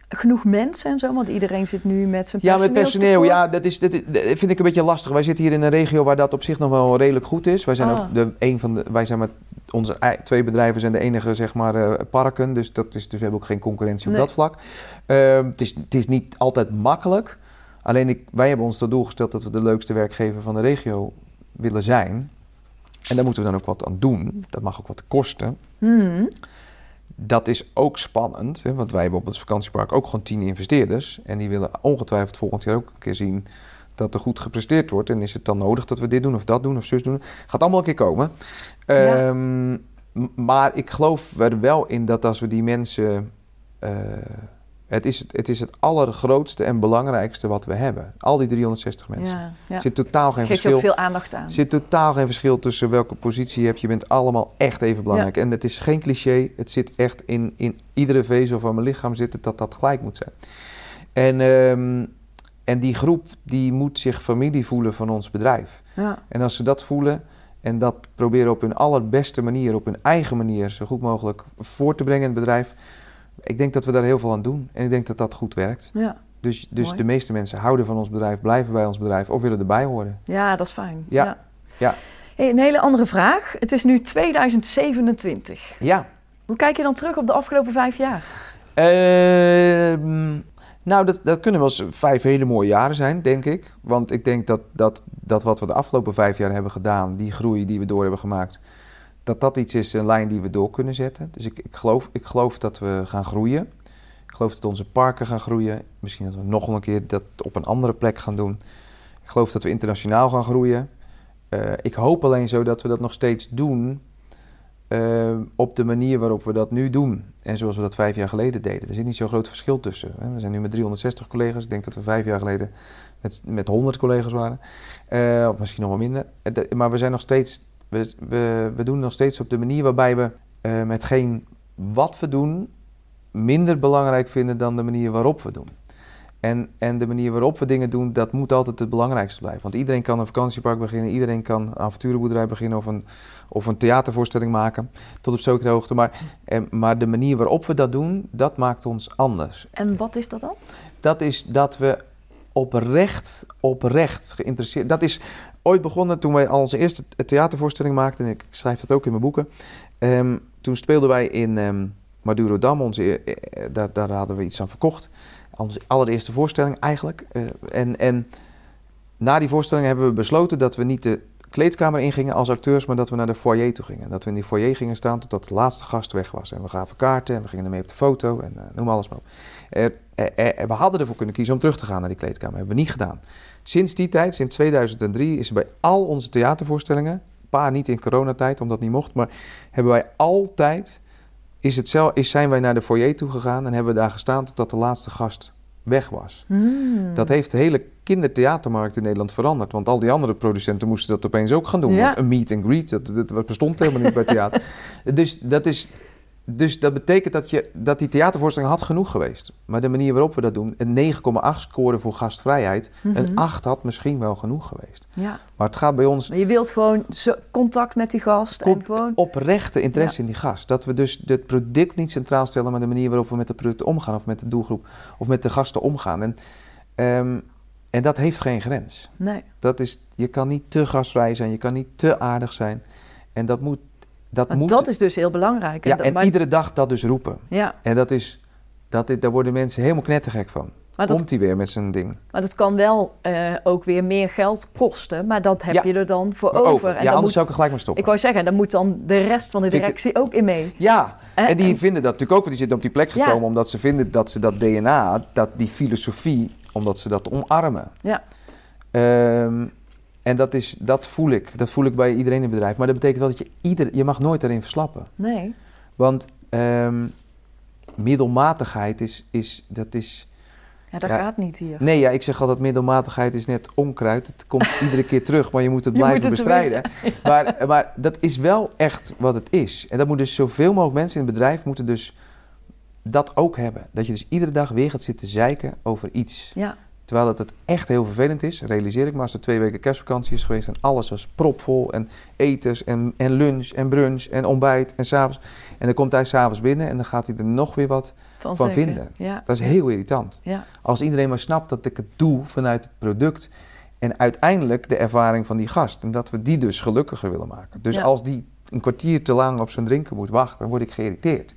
genoeg mensen en zo? Want iedereen zit nu met zijn Ja, met personeel. Ja, dat, is, dat, vind ik een beetje lastig. Wij zitten hier in een regio waar dat op zich nog wel redelijk goed is. Wij zijn Ah. ook de, een van de, wij zijn met onze twee bedrijven zijn de enige zeg maar, eh, parken. Dus, dat is, dus we hebben ook geen concurrentie op Nee. dat vlak. Ehm, het, is, het is niet altijd makkelijk. Alleen ik, wij hebben ons tot doel gesteld dat we de leukste werkgever van de regio willen zijn. En daar moeten we dan ook wat aan doen. Dat mag ook wat kosten. Hmm. Dat is ook spannend, hè, want wij hebben op het vakantiepark ook gewoon tien investeerders. En die willen ongetwijfeld volgend jaar ook een keer zien dat er goed gepresteerd wordt. En is het dan nodig dat we dit doen of dat doen of zus doen? Gaat allemaal een keer komen. Ja. Ehm, maar ik geloof er wel in dat als we die mensen... eh, het, is het, het is het allergrootste en belangrijkste wat we hebben. Al die 360 mensen. Ja, ja. Er zit totaal geen Geef je verschil. ook veel aandacht aan. Er zit totaal geen verschil tussen welke positie je hebt. Je bent allemaal echt even belangrijk. En het is geen cliché. Het zit echt in, in iedere vezel van mijn lichaam zitten dat dat gelijk moet zijn. En, ehm, en die groep die moet zich familie voelen van ons bedrijf. Ja. En als ze dat voelen en dat proberen op hun allerbeste manier, op hun eigen manier, zo goed mogelijk voor te brengen in het bedrijf. Ik denk dat we daar heel veel aan doen. En ik denk dat dat goed werkt. Ja. Dus, dus Mooi. de meeste mensen houden van ons bedrijf, blijven bij ons bedrijf of willen erbij horen. ja, dat is fijn. Ja. Ja. Hey, een hele andere vraag. Het is nu 2027. Ja, Hoe kijk je dan terug op de afgelopen vijf jaar? Ehm, nou, dat, dat kunnen wel eens vijf hele mooie jaren zijn, denk ik. Want ik denk dat, dat, dat wat we de afgelopen vijf jaar hebben gedaan, die groei die we door hebben gemaakt, dat dat iets is, een lijn die we door kunnen zetten. Dus ik, ik, geloof, ik geloof dat we gaan groeien. Ik geloof dat onze parken gaan groeien. Misschien dat we nog een keer dat op een andere plek gaan doen. Ik geloof dat we internationaal gaan groeien. Eh, ik hoop alleen zo dat we dat nog steeds doen eh, op de manier waarop we dat nu doen. En zoals we dat vijf jaar geleden deden. Er zit niet zo'n groot verschil tussen. We zijn nu met 360 collega's. Ik denk dat we vijf jaar geleden met, met 100 collega's waren. Eh, of misschien nog wel minder. De- Maar we zijn nog steeds. We, we, we doen nog steeds op de manier waarbij we eh, met geen wat we doen minder belangrijk vinden dan de manier waarop we doen. En, en de manier waarop we dingen doen, dat moet altijd het belangrijkste blijven. Want iedereen kan een vakantiepark beginnen, iedereen kan een avonturenboerderij beginnen of een, of een theatervoorstelling maken, tot op zekere hoogte. Maar, eh, maar de manier waarop we dat doen, dat maakt ons anders. En wat is dat dan? Dat is dat we oprecht, oprecht geïnteresseerd... Dat is ooit begonnen toen wij onze eerste theatervoorstelling maakten. En ik schrijf dat ook in mijn boeken. Ehm, toen speelden wij in ehm Madurodam. Onze, eh, eh, daar, daar hadden we iets aan verkocht. Onze allereerste voorstelling eigenlijk. Eh, en, en na die voorstelling hebben we besloten dat we niet de kleedkamer ingingen als acteurs, maar dat we naar de foyer toe gingen. Dat we in die foyer gingen staan totdat de laatste gast weg was. En we gaven kaarten en we gingen ermee op de foto en eh, noem alles maar op. We hadden ervoor kunnen kiezen om terug te gaan naar die kleedkamer. hebben we niet gedaan. Sinds die tijd, sinds 2003, is bij al onze theatervoorstellingen, een paar niet in coronatijd, omdat het niet mocht, maar hebben wij altijd, is het zelf, is, zijn wij naar de foyer toe gegaan en hebben we daar gestaan totdat de laatste gast weg was. Hmm. Dat heeft de hele kindertheatermarkt in Nederland veranderd. Want al die andere producenten moesten dat opeens ook gaan doen. Ja. Want een meet and greet, dat, dat bestond helemaal niet bij theater. Dus dat, is, dus dat betekent dat, je, dat die theatervoorstelling had genoeg geweest. Maar de manier waarop we dat doen, een 9,8 scoren voor gastvrijheid. Mhm. Een 8 had misschien wel genoeg geweest. Ja. Maar het gaat bij ons Maar je wilt gewoon contact met die gast en gewoon... oprechte interesse in die gast. Dat we dus het product niet centraal stellen, maar de manier waarop we met het product omgaan, of met de doelgroep, of met de gasten omgaan. En, ehm, en dat heeft geen grens. Nee. Dat is, je kan niet te gastvrij zijn, je kan niet te aardig zijn. En dat moet. Dat Maar moet dat is dus heel belangrijk. ja, dat- en maar, iedere dag dat dus roepen. ja, En dat is. Dat, is- daar worden mensen helemaal knettergek van. maar dat, Komt hij weer met zijn ding? maar dat kan wel eh, ook weer meer geld kosten. Maar dat heb Ja. je er dan voor Maar over. En Ja, dan anders moet, zou ik er gelijk mee stoppen. ik wou zeggen, dan moet dan de rest van de ik- directie ook in mee. Ja, En- en die en- vinden dat natuurlijk ook, want die zitten op die plek Ja. gekomen omdat ze vinden dat ze dat DNA, dat die filosofie, omdat ze dat omarmen. Ja. Ehm, en dat, is, dat voel ik. Dat voel ik bij iedereen in het bedrijf. Maar dat betekent wel dat je ieder, je mag nooit daarin verslappen. Nee. Want ehm, middelmatigheid is, is, dat is... Ja, dat Ja. gaat niet hier. Nee, ja, ik zeg altijd middelmatigheid is net onkruid. Het komt iedere keer terug, maar je moet het blijven moet het bestrijden. Maar, maar dat is wel echt wat het is. En dat moet dus zoveel mogelijk mensen in het bedrijf moeten dus dat ook hebben. Dat je dus iedere dag weer gaat zitten zeiken over iets. Ja. Terwijl het, het echt heel vervelend is, realiseer ik me als er twee weken kerstvakantie is geweest en alles was propvol en etens en, en lunch en brunch en ontbijt en s'avonds. En dan komt hij s'avonds binnen en dan gaat hij er nog weer wat. Van, vinden. Ja. Dat is heel irritant. Ja. Als iedereen maar snapt dat ik het doe vanuit het product En uiteindelijk de ervaring van die gast. En dat we die dus gelukkiger willen maken. Dus Ja. als die een kwartier te lang op zijn drinken moet wachten, dan word ik geïrriteerd.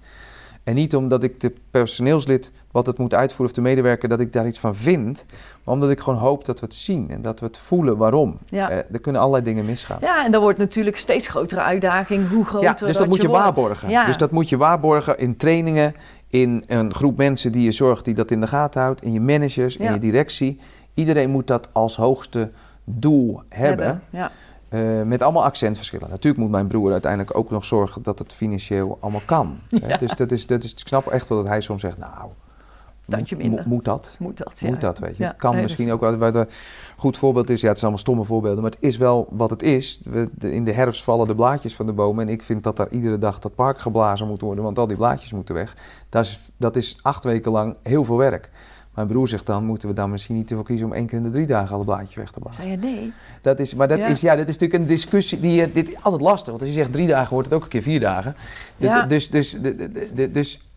En niet omdat ik de personeelslid wat het moet uitvoeren of de medewerker, dat ik daar iets van vind. Maar omdat ik gewoon hoop dat we het zien en dat we het voelen waarom. Ja. Eh, er kunnen allerlei dingen misgaan. Ja, en dat wordt natuurlijk steeds grotere uitdaging. Hoe groter Ja, dus dat, moet je wordt. waarborgen. Ja. Dus dat moet je waarborgen in trainingen, in een groep mensen die je zorgt die dat in de gaten houdt, in je managers, in Ja. je directie. Iedereen moet dat als hoogste doel hebben. Ja. Eh, met allemaal accentverschillen. Natuurlijk moet mijn broer uiteindelijk ook nog zorgen dat het financieel allemaal kan. Hè? Ja. Dus, dat is, dat is, ik snap echt wel dat hij soms zegt, nou, Tandje minder. mo- moet dat? Moet dat, ja. Moet dat, weet je. Ja, Het kan nee, misschien ook wel. Waar een goed voorbeeld is, ja, het zijn allemaal stomme voorbeelden, maar het is wel wat het is. We, de- in de herfst vallen de blaadjes van de bomen en ik vind dat daar iedere dag dat park geblazen moet worden, want al die blaadjes moeten weg. Dat is, dat is acht weken lang heel veel werk. Mijn broer zegt dan, moeten we dan misschien niet ervoor kiezen om één keer in de drie dagen alle blaadjes weg te blazen. Zei je nee? Dat is, maar dat, Ja. is, ja, dat is natuurlijk een discussie die je- dit is altijd lastig. Want als je zegt drie dagen, wordt het ook een keer vier dagen. Ja. Dus, dus, de- de- de- dus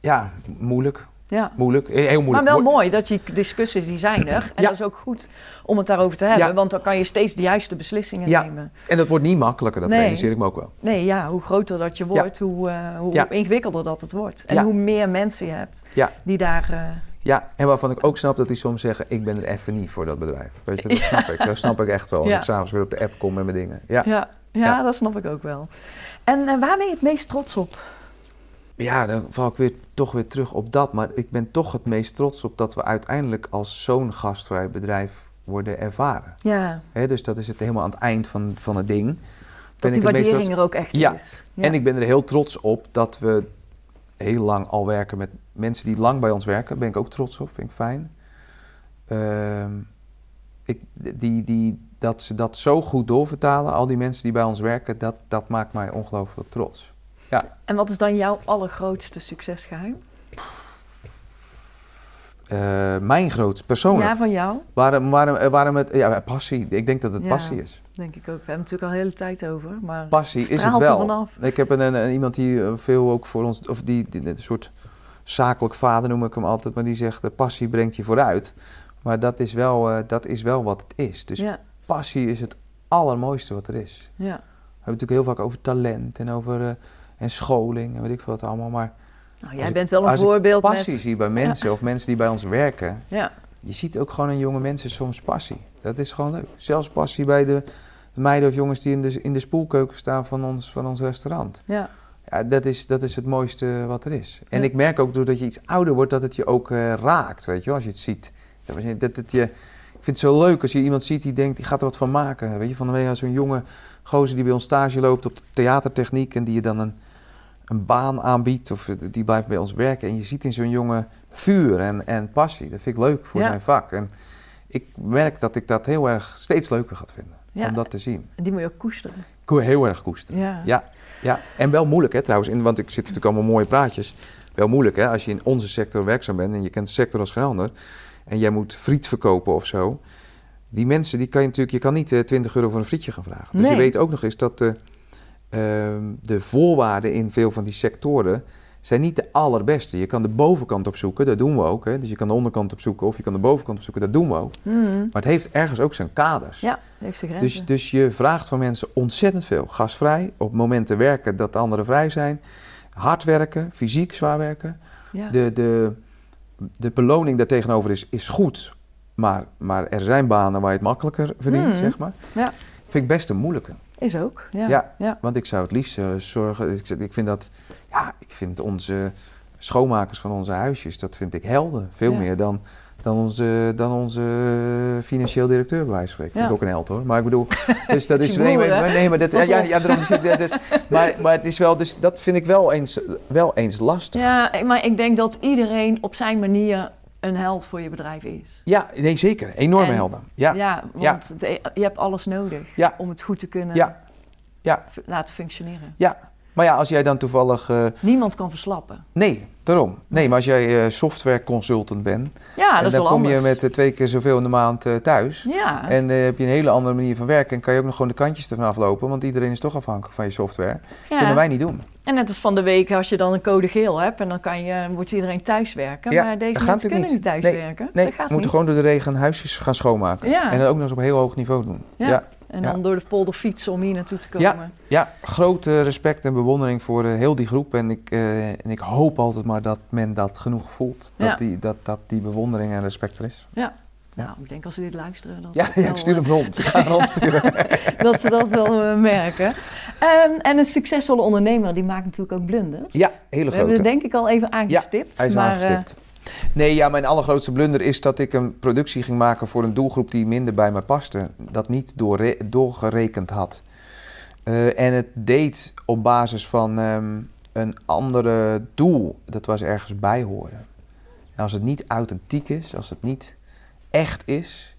ja, moeilijk. Ja. Moeilijk. Heel moeilijk. Maar wel mooi dat die discussies die zijn er. En Ja. dat is ook goed om het daarover te hebben. Ja. Want dan kan je steeds de juiste beslissingen Ja. nemen. En dat wordt niet makkelijker, dat Nee. realiseer ik me ook wel. Nee, ja, hoe groter dat je wordt, hoe, eh, hoe ingewikkelder dat het wordt. En hoe meer mensen je hebt Ja. die daar... eh, Ja, en waarvan ik ook snap dat die soms zeggen, ik ben er even niet voor dat bedrijf. Weet je, dat snap ik. Dat snap ik echt wel. Als Ja. ik s'avonds weer op de app kom met mijn dingen. Ja, ja. Ja, dat snap ik ook wel. En eh, waar ben je het meest trots op? ja dan val ik weer, toch weer terug op dat. Maar ik ben toch het meest trots op dat we uiteindelijk als zo'n gastvrij bedrijf worden ervaren. Ja, Hè, dus dat is het helemaal aan het eind van, van het ding. dat Ben die ik het meest waardering trots- er ook echt Ja. is. En ik ben er heel trots op dat we heel lang al werken met mensen die lang bij ons werken. Ben ik ook trots op, vind ik fijn. Ehm, ik, die, die, dat ze dat zo goed doorvertalen, al die mensen die bij ons werken, dat, dat maakt mij ongelooflijk trots. En wat is dan jouw allergrootste succesgeheim? Eh, mijn grootste persoonlijk. Ja, van jou, Waarom, waarom, eh, waarom het, ja, passie. Ik denk dat het Ja. passie is. denk ik ook. We hebben het natuurlijk al een hele tijd over. Maar Passie is het wel. Ik heb een, een, een- iemand die eh, veel ook voor ons, of die, die een soort zakelijk vader noem ik hem altijd, maar die zegt: de passie brengt je vooruit. Maar dat is wel, eh, dat is wel wat het is. Dus ja, passie is het allermooiste wat er is. ja. We hebben het natuurlijk heel vaak over talent en over eh, en scholing en weet ik veel wat allemaal. Maar Nou, Als jij ik- bent wel een als voorbeeld passie met... zie bij mensen of mensen die bij ons werken, Ja, je ziet ook gewoon in jonge mensen soms passie. Dat is gewoon leuk. Zelfs passie bij de, de meiden of jongens die in de, in de spoelkeuken staan van ons, van ons restaurant. ja, Ja, dat is, dat is het mooiste wat er is. En ik merk ook doordat je iets ouder wordt, dat het je ook eh, raakt, weet je wel, als je het ziet. Dat het- je, ik vind het zo leuk als je iemand ziet die denkt, die gaat er wat van maken. Weet je, van zo'n jonge gozer die bij ons stage loopt op de theatertechniek en die je dan een, een baan aanbiedt of eh, die blijft bij ons werken. En je ziet in zo'n jongen vuur en, en passie. Dat vind ik leuk voor Ja. zijn vak. En ik merk dat ik dat heel erg steeds leuker ga vinden, ja. om dat te zien. En die moet je ook koesteren. Heel erg koesteren. Ja. Ja, ja. En wel moeilijk hè trouwens, in, want ik zit natuurlijk allemaal mooie praatjes. Wel moeilijk hè, als je in onze sector werkzaam bent en je kent de sector als geen ander. En jij moet friet verkopen of zo. Die mensen, die kan je natuurlijk, je kan niet eh, 20 euro voor een frietje gaan vragen. Dus Nee. je weet ook nog eens dat de, ehm, de voorwaarden in veel van die sectoren zijn niet de allerbeste. Je kan de bovenkant opzoeken, dat doen we ook. Hè. Dus je kan de onderkant opzoeken of je kan de bovenkant opzoeken, dat doen we ook. Mhm. Maar het heeft ergens ook zijn kaders. Ja, heeft zijn grenzen. Dus, dus je vraagt van mensen ontzettend veel. Gasvrij, op momenten werken dat de anderen vrij zijn. Hard werken, fysiek zwaar werken. ja. De, de, de beloning daar tegenover is, is goed. Maar, maar er zijn banen waar je het makkelijker verdient, Mhm. zeg maar. Ja. Vind ik best een moeilijke. Is ook. Ja. Ja. ja. Want ik zou het liefst eh, zorgen... Ik, ik vind dat... Ja, ik vind onze schoonmakers van onze huisjes... Dat vind ik helden. Veel Ja. meer dan, dan, onze, dan onze financieel directeur bij wijze van spreken. Vind Ja. ik ook een held hoor. Maar ik bedoel... Dus dat is is... Nee, maar, nee, maar dat... Ja, ja, op. ja daarom zit ik... Dus, maar, maar het is wel... Dus dat vind ik wel eens, wel eens lastig. Ja, maar ik denk dat iedereen op zijn manier een held voor je bedrijf is. Ja, nee, zeker. Enorme En- helden. Ja, ja, Ja, want de- je hebt alles nodig Ja. om het goed te kunnen Ja. Ja. laten functioneren. Maar ja, als jij dan toevallig... eh, Niemand kan verslappen. nee, Daarom. Nee, maar als jij eh, software consultant bent, Ja, en dat is dan kom anders. je met eh, twee keer zoveel in de maand eh, thuis. Ja, En eh, heb je een hele andere manier van werken en kan je ook nog gewoon de kantjes ervan aflopen, want iedereen is toch afhankelijk van je software. ja. Kunnen wij niet doen. En net als van de week als je dan een code geel hebt en dan kan je, moet iedereen thuiswerken. Ja, maar deze dat mensen kunnen niet niet. thuiswerken. Nee, dat we moeten gewoon door de regen huisjes gaan schoonmaken. Ja. En dat ook nog eens op heel hoog niveau doen. Ja. Ja. En ja. dan door de polder fietsen om hier naartoe te Ja. komen. Ja, grote respect en bewondering voor eh, heel die groep. En ik, eh, en ik hoop altijd maar dat men dat genoeg voelt. Dat, Ja. die, dat, dat die bewondering en respect er is. Nou, ik denk als ze dit luisteren, dat, Ja, ja ik stuur eh, hem rond. Ik ga hem rondsturen. dat ze dat wel eh, merken. Ehm, en een succesvolle ondernemer, die maakt natuurlijk ook blunders. Ja, hele We hebben grote. het denk ik al even aangestipt. Hij is maar, aangestipt. Nee, ja, mijn allergrootste blunder is dat ik een productie ging maken voor een doelgroep die minder bij mij paste. Dat niet doorgerekend had. Eh, en het deed op basis van ehm, een andere doel. Dat was ergens bij horen. En als het niet authentiek is, als het niet echt is,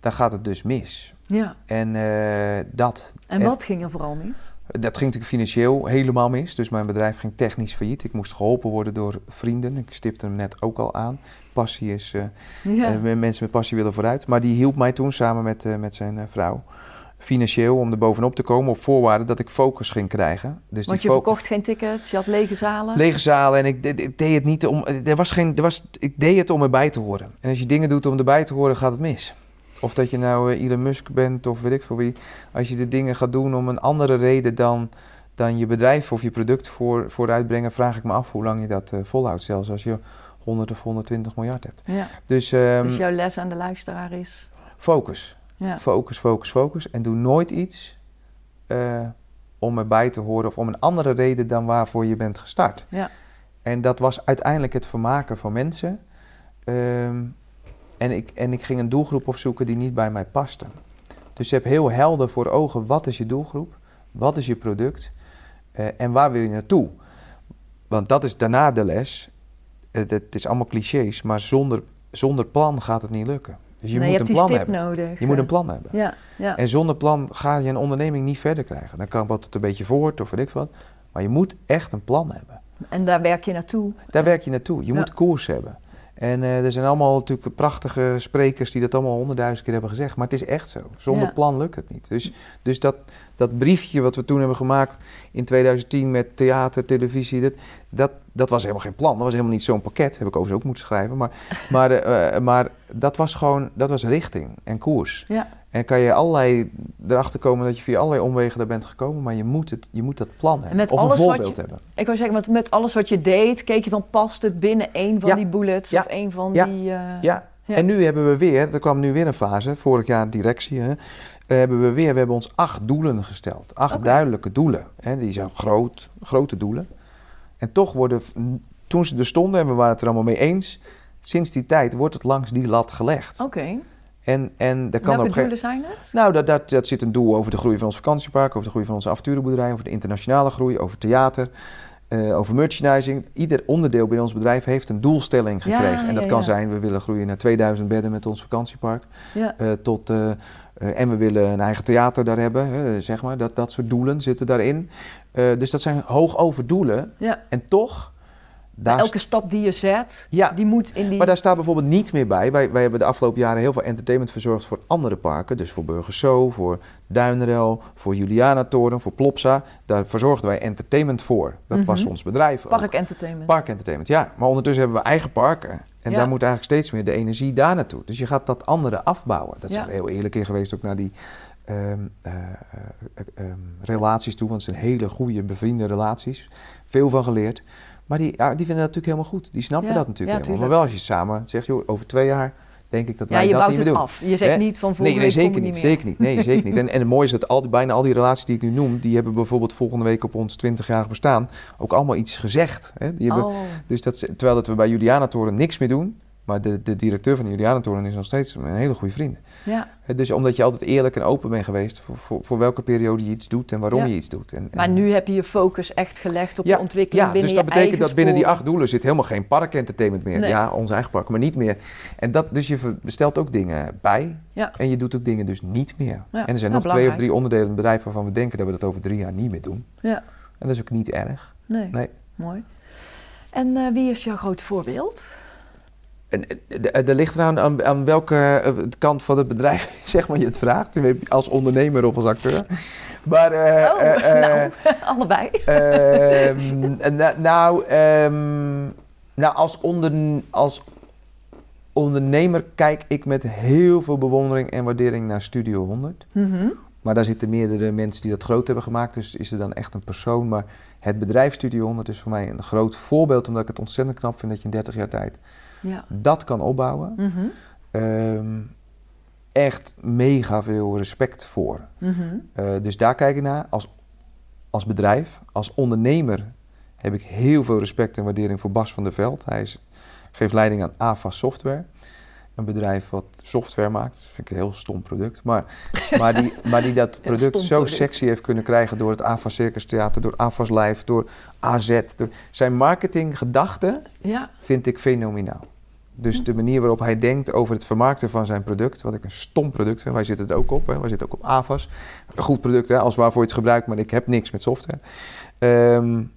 dan gaat het dus mis. ja. En eh, dat, En En- wat ging er vooral mis? Dat ging natuurlijk financieel helemaal mis. Dus mijn bedrijf ging technisch failliet. Ik moest geholpen worden door vrienden. Ik stipte hem net ook al aan. Passie is, eh, Ja. eh, mensen met passie willen vooruit. Maar die hielp mij toen samen met, eh, met zijn vrouw financieel om er bovenop te komen. Op voorwaarde dat ik focus ging krijgen. Dus Want je verkocht geen tickets, je had lege zalen. Lege zalen en ik deed het niet om. Er was geen, er was, ik deed het om erbij te horen. En als je dingen doet om erbij te horen, gaat het mis. Of dat je nou eh, Elon Musk bent of weet ik veel wie. Als je de dingen gaat doen om een andere reden dan, dan je bedrijf of je product voor, vooruitbrengen, vraag ik me af hoe lang je dat eh, volhoudt. Zelfs als je 100 of 120 miljard hebt. ja. Dus, ehm, Dus jouw les aan de luisteraar is... focus. Ja. Focus, focus, focus. En doe nooit iets eh, om erbij te horen of om een andere reden dan waarvoor je bent gestart. Ja. En dat was uiteindelijk het vermaken van mensen. Ehm, en, ik, en ik ging een doelgroep opzoeken die niet bij mij paste. Dus je hebt heel helder voor ogen wat is je doelgroep, wat is je product eh, en waar wil je naartoe. Want dat is daarna de les. Het, het is allemaal clichés, maar zonder, zonder plan gaat het niet lukken. Dus je nee, moet je een plan stip hebben. nodig. Je moet een plan hebben. Ja, ja. En zonder plan ga je een onderneming niet verder krijgen. Dan kan wat het een beetje voort of weet ik wat. Maar je moet echt een plan hebben. En daar werk je naartoe. Daar werk je naartoe. Je Ja. moet koers hebben. En eh, er zijn allemaal natuurlijk prachtige sprekers die dat allemaal honderdduizend keer hebben gezegd. Maar het is echt zo. Zonder Ja. plan lukt het niet. Dus, dus dat, dat briefje wat we toen hebben gemaakt in 2010 met theater, televisie, dat, dat, dat was helemaal geen plan. Dat was helemaal niet zo'n pakket. Heb ik overigens ook moeten schrijven. Maar, maar, eh, eh, maar dat was gewoon, dat was richting en koers. Ja. En kan je allerlei erachter komen dat je via allerlei omwegen daar bent gekomen. Maar je moet, het, je moet dat plan hebben. met of een voorbeeld je- hebben. Ik wou zeggen, met, met alles wat je deed, keek je van past het binnen één van Ja. die bullets Ja. of één van Ja. die... eh, Ja. Ja. En nu hebben we weer, er kwam nu weer een fase, vorig jaar directie, hè, eh, hebben we weer, we hebben ons acht doelen gesteld. Acht duidelijke doelen. Hè, die zijn groot, grote doelen. En toch worden, toen ze er stonden en we waren het er allemaal mee eens, sinds die tijd wordt het langs die lat gelegd. Oké. En, en daar kan Welke op doelen zijn het? Nou, dat, dat, dat zit een doel over de groei van ons vakantiepark, over de groei van onze avonturenboerderij, over de internationale groei, over theater, eh, over merchandising. Ieder onderdeel binnen ons bedrijf heeft een doelstelling Ja, gekregen. en dat ja, kan ja. zijn, we willen groeien naar 2000 bedden met ons vakantiepark. Eh, tot, eh, en we willen een eigen theater daar hebben, zeg maar. Dat, dat soort doelen zitten daarin. Dus dat zijn hoog over doelen. En toch, daar, elke stap die je zet, Ja. die moet in die... maar daar staat bijvoorbeeld niet meer bij. Wij, wij hebben de afgelopen jaren heel veel entertainment verzorgd voor andere parken. Dus voor Burgers Zoo, voor Duinrel, voor Juliana-toren, voor Plopsa. Daar verzorgden wij entertainment voor. Dat was Mhm. ons bedrijf ook. Park Entertainment. Park entertainment, ja. Maar ondertussen hebben we eigen parken. En Ja. daar moet eigenlijk steeds meer de energie daar naartoe. Dus je gaat dat andere afbouwen. Dat Ja. zijn we heel eerlijk in geweest ook naar die ehm, eh, eh, eh, ehm, relaties toe. Want het zijn hele goede, bevriende relaties. Veel van geleerd. Maar die, ja, die vinden dat natuurlijk helemaal goed. Die snappen Ja, dat natuurlijk ja, helemaal. Maar wel als je samen zegt, joh, over twee jaar denk ik dat wij je dat bouwt niet het meer doen. af. Je zegt niet van Nee, volgende nee week zeker niet, je zeker niet. Nee, zeker niet. En, en het mooie is dat al die, bijna al die relaties die ik nu noem, die hebben bijvoorbeeld volgende week op ons 20-jarig bestaan ook allemaal iets gezegd. Hè? Die hebben, Oh, dus dat, terwijl dat we bij Juliana-toren niks meer doen, maar de, de directeur van de Juliana-toren is nog steeds een hele goede vriend. ja. Dus omdat je altijd eerlijk en open bent geweest voor, voor, voor welke periode je iets doet en waarom Ja. je iets doet. En, en- Maar nu heb je je focus echt gelegd op Ja, de ontwikkeling ja, binnen dus dat betekent dat binnen die acht doelen zit helemaal geen parkentertainment meer. Nee. Ja, onze eigen park, maar niet meer. En dat, dus je bestelt ook dingen bij Ja. en je doet ook dingen dus niet meer. Ja, En er zijn nou, nog twee of drie onderdelen in het bedrijf waarvan we denken dat we dat over drie jaar niet meer doen. Ja. En dat is ook niet erg. Nee. Nee. Mooi. En uh, wie is jouw grote voorbeeld? En, er ligt eraan aan, aan welke uh, kant van het bedrijf zeg maar, je het vraagt. Als ondernemer of als acteur. Maar, uh, oh, nou, allebei. Nou, um, nou als, onder, als ondernemer kijk ik met heel veel bewondering en waardering naar Studio 100. Mm Maar daar zitten meerdere mensen die dat groot hebben gemaakt. Dus is er dan echt een persoon. Maar het bedrijf Studio 100 is voor mij een groot voorbeeld. Omdat ik het ontzettend knap vind dat je in 30 jaar tijd ja. dat kan opbouwen. Mhm. Ehm, echt mega veel respect voor. Mhm. Eh, dus daar kijk ik naar. Als, als bedrijf, als ondernemer heb ik heel veel respect en waardering voor Bas van der Veld. Hij is, geeft leiding aan AVA Software. Een bedrijf wat software maakt. Dat vind ik een heel stom product. Maar, maar, die, maar die dat product zo sexy heeft kunnen krijgen door het AVA Circus Theater, door AVA's Live, door AZ. Door zijn marketinggedachten ja. vind ik fenomenaal. Dus de manier waarop hij denkt over het vermarkten van zijn product, wat ik een stom product vind. Wij zitten er ook op, hè. wij zitten ook op AVA's. Een goed product, hè, als waarvoor je het gebruikt, maar ik heb niks met software. Um,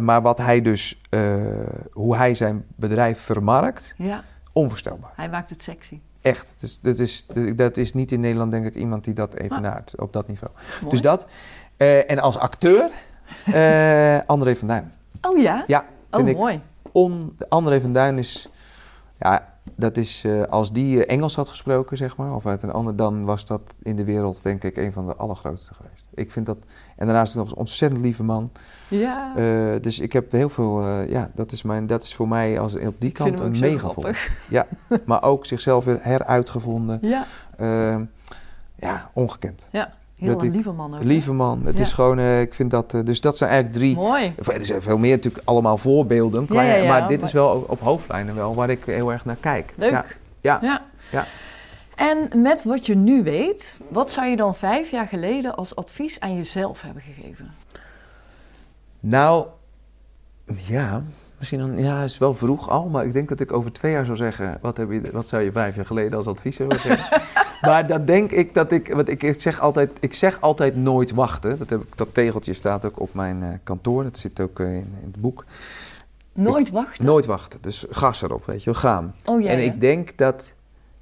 maar wat hij dus, uh, hoe hij zijn bedrijf vermarkt, ja. Onvoorstelbaar. Hij maakt het sexy. Echt. Dus, dat, is, dat is niet in Nederland, denk ik, iemand die dat evenaart ah. op dat niveau. Dus dat. Uh, en als acteur, uh, André van Duin. Oh ja? Ja. Vind oh, mooi. On, André van Duin is ja, dat is, uh, als die eh, Engels had gesproken, zeg maar, of uit een ander, dan was dat in de wereld, denk ik, een van de allergrootste geweest. Ik vind dat, en daarnaast is hij nog een ontzettend lieve man. Ja. Uh, dus ik heb heel veel, ja, dat is, mijn, dat is voor mij als, op die kant een mega Ja, maar ook zichzelf weer heruitgevonden. Ja. Ehm, ja, ongekend. Ja. Heel een lieve man ook. Lieve man. Het is gewoon, uh, ik vind dat... Uh, dus dat zijn eigenlijk drie... Mooi. Er zijn veel meer natuurlijk allemaal voorbeelden. Klein, ja, maar dit is wel op hoofdlijnen wel waar ik heel erg naar kijk. Leuk. Ja. ja. ja. En met wat je nu weet, wat zou je dan vijf jaar geleden als advies aan jezelf hebben gegeven? Nou, ja, misschien dan, ja, is wel vroeg al, maar ik denk dat ik over twee jaar zou zeggen, wat, heb je, wat zou je vijf jaar geleden als advies hebben gegeven? maar dat denk ik dat ik, wat ik zeg altijd, ik zeg altijd nooit wachten. Dat, heb ik, dat tegeltje staat ook op mijn uh, kantoor, dat zit ook uh, in, in, het boek. Nooit wachten? Nooit wachten, dus gas erop, weet je wel, gaan. Oh, ja, en ik denk dat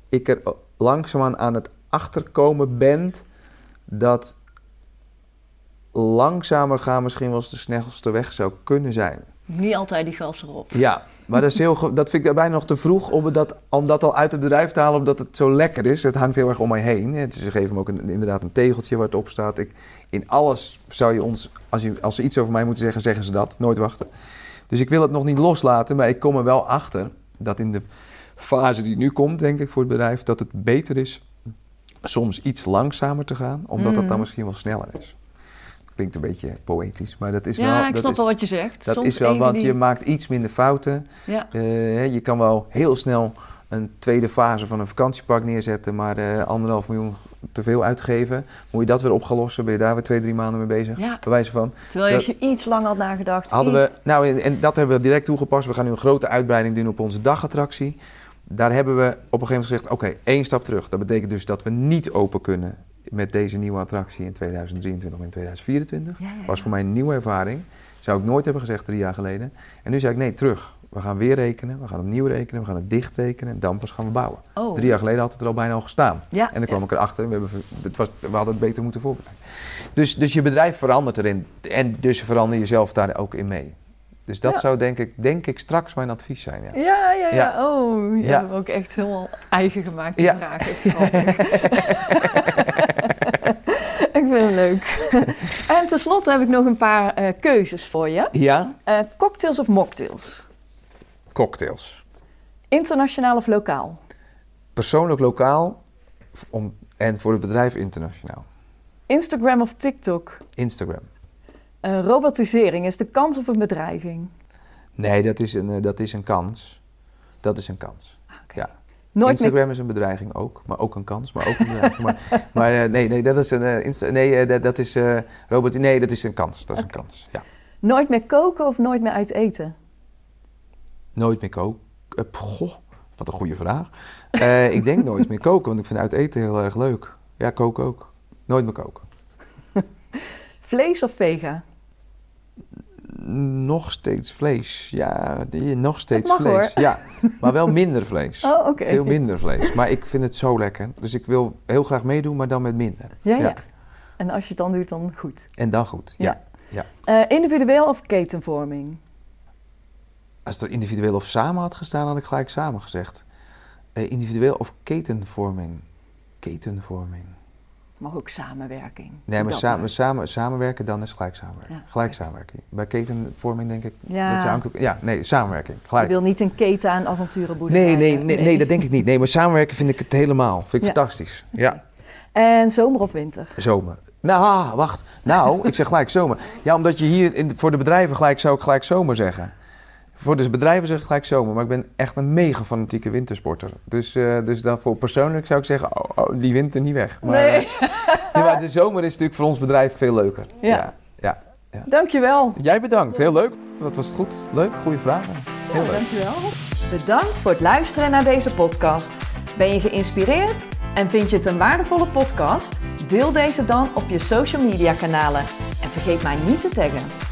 ik er langzaamaan aan het achterkomen ben dat langzamer gaan misschien wel eens de snelste weg zou kunnen zijn. Niet altijd die gas erop. Ja, maar dat, is heel, dat vind ik bijna nog te vroeg om dat, om dat al uit het bedrijf te halen, omdat het zo lekker is. Het hangt heel erg om mij heen. Dus ze geven me ook een, inderdaad een tegeltje waar het op staat. Ik, in alles zou je ons, als, je, als ze iets over mij moeten zeggen, zeggen ze dat. Nooit wachten. Dus ik wil het nog niet loslaten, maar ik kom er wel achter dat in de fase die nu komt, denk ik, voor het bedrijf, dat het beter is soms iets langzamer te gaan, omdat dat dan mm. misschien wel sneller is. Klinkt een beetje poëtisch, maar dat is ja, wel... Ja, ik snap wel wat je zegt. Dat is wel, want je maakt iets minder fouten. Ja. Uh, je kan wel heel snel een tweede fase van een vakantiepark neerzetten, maar uh, anderhalf miljoen te veel uitgeven. Moet je dat weer opgelost, ben je daar weer twee, drie maanden mee bezig. Ja. Bij wijze van. Terwijl je iets lang had nagedacht. Hadden we, nou, en dat hebben we direct toegepast. We gaan nu een grote uitbreiding doen op onze dagattractie. Daar hebben we op een gegeven moment gezegd: oké, één stap terug. Dat betekent dus dat we niet open kunnen met deze nieuwe attractie in 2023 of in 2024. Ja, Was voor mij een nieuwe ervaring. Zou ik nooit hebben gezegd drie jaar geleden. En nu zei ik nee, terug. We gaan weer rekenen, we gaan opnieuw rekenen, we gaan het dicht rekenen en dan pas gaan we bouwen. Oh. Drie jaar geleden had het er al bijna al gestaan. En dan kwam ik erachter en we, hebben, het was, we hadden het beter moeten voorbereiden. Dus, dus je bedrijf verandert erin en dus verander jezelf daar ook in mee. Dus dat zou denk ik, denk ik straks mijn advies zijn. Ja, ja, ja. ja. Oh, je hebt ook echt helemaal eigen gemaakt die vraag. Vind leuk. en tenslotte heb ik nog een paar uh, keuzes voor je. Ja? Uh, cocktails of mocktails? Cocktails. Internationaal of lokaal? Persoonlijk lokaal om, en voor het bedrijf internationaal. Instagram of TikTok? Instagram. Uh, robotisering, is de kans of een bedreiging? Nee, dat is een, dat is een kans. Dat is een kans. Nooit Instagram is een bedreiging ook, maar ook een kans, maar ook een bedreiging. maar, maar nee, nee, dat is een uh, Insta nee, dat, dat is uh, robot. Nee, dat is een kans. Dat is een kans. Ja. Nooit meer koken of nooit meer uit eten? Nooit meer koken. goh, wat een goede vraag. ik denk nooit meer koken, want ik vind uit eten heel erg leuk. Ja, koken ook. Nooit meer koken. Vlees of vega? Nog steeds vlees. Ja, nog steeds vlees. hoor. Ja, maar wel minder vlees. Oh. Veel minder vlees. Maar ik vind het zo lekker. Dus ik wil heel graag meedoen, maar dan met minder. Ja, ja. Ja. En als je het dan doet, dan goed. En dan goed. Ja. Ja. Eh, individueel of ketenvorming? Als er individueel of samen had gestaan, had ik gelijk samen gezegd. Eh, individueel of ketenvorming? Ketenvorming. Mag ook samenwerking. Nee, maar samen, maar. samen, samenwerken, dan is gelijk samenwerken. Ja, Gelijk samenwerking. Bij ketenvorming denk ik... Ja. Dat je ja, nee, samenwerking. Je Gelijk. wil niet een keten aan avonturenboerderij. Nee, nee, nee, nee, dat denk ik niet. Nee, maar samenwerken vind ik het helemaal. Vind ik Ja. fantastisch. Ja, En zomer of winter? zomer. Nou, ah, wacht. Nou, ik zeg gelijk zomer. Ja, omdat je hier in, voor de bedrijven gelijk zou ik gelijk zomer zeggen. Voor de bedrijven zeg ik gelijk zomer. Maar ik ben echt een mega fanatieke wintersporter. Dus, eh, dus dan voor persoonlijk zou ik zeggen, oh, oh, die winter niet weg. Maar, nee. eh, ja, maar de zomer is natuurlijk voor ons bedrijf veel leuker. Ja. ja. Dankjewel. Jij bedankt. Heel leuk. Wat was het goed. Leuk. Goede vragen. Heel Ja, leuk. dankjewel. Bedankt voor het luisteren naar deze podcast. Ben je geïnspireerd en vind je het een waardevolle podcast? Deel deze dan op je social media kanalen en vergeet mij niet te taggen.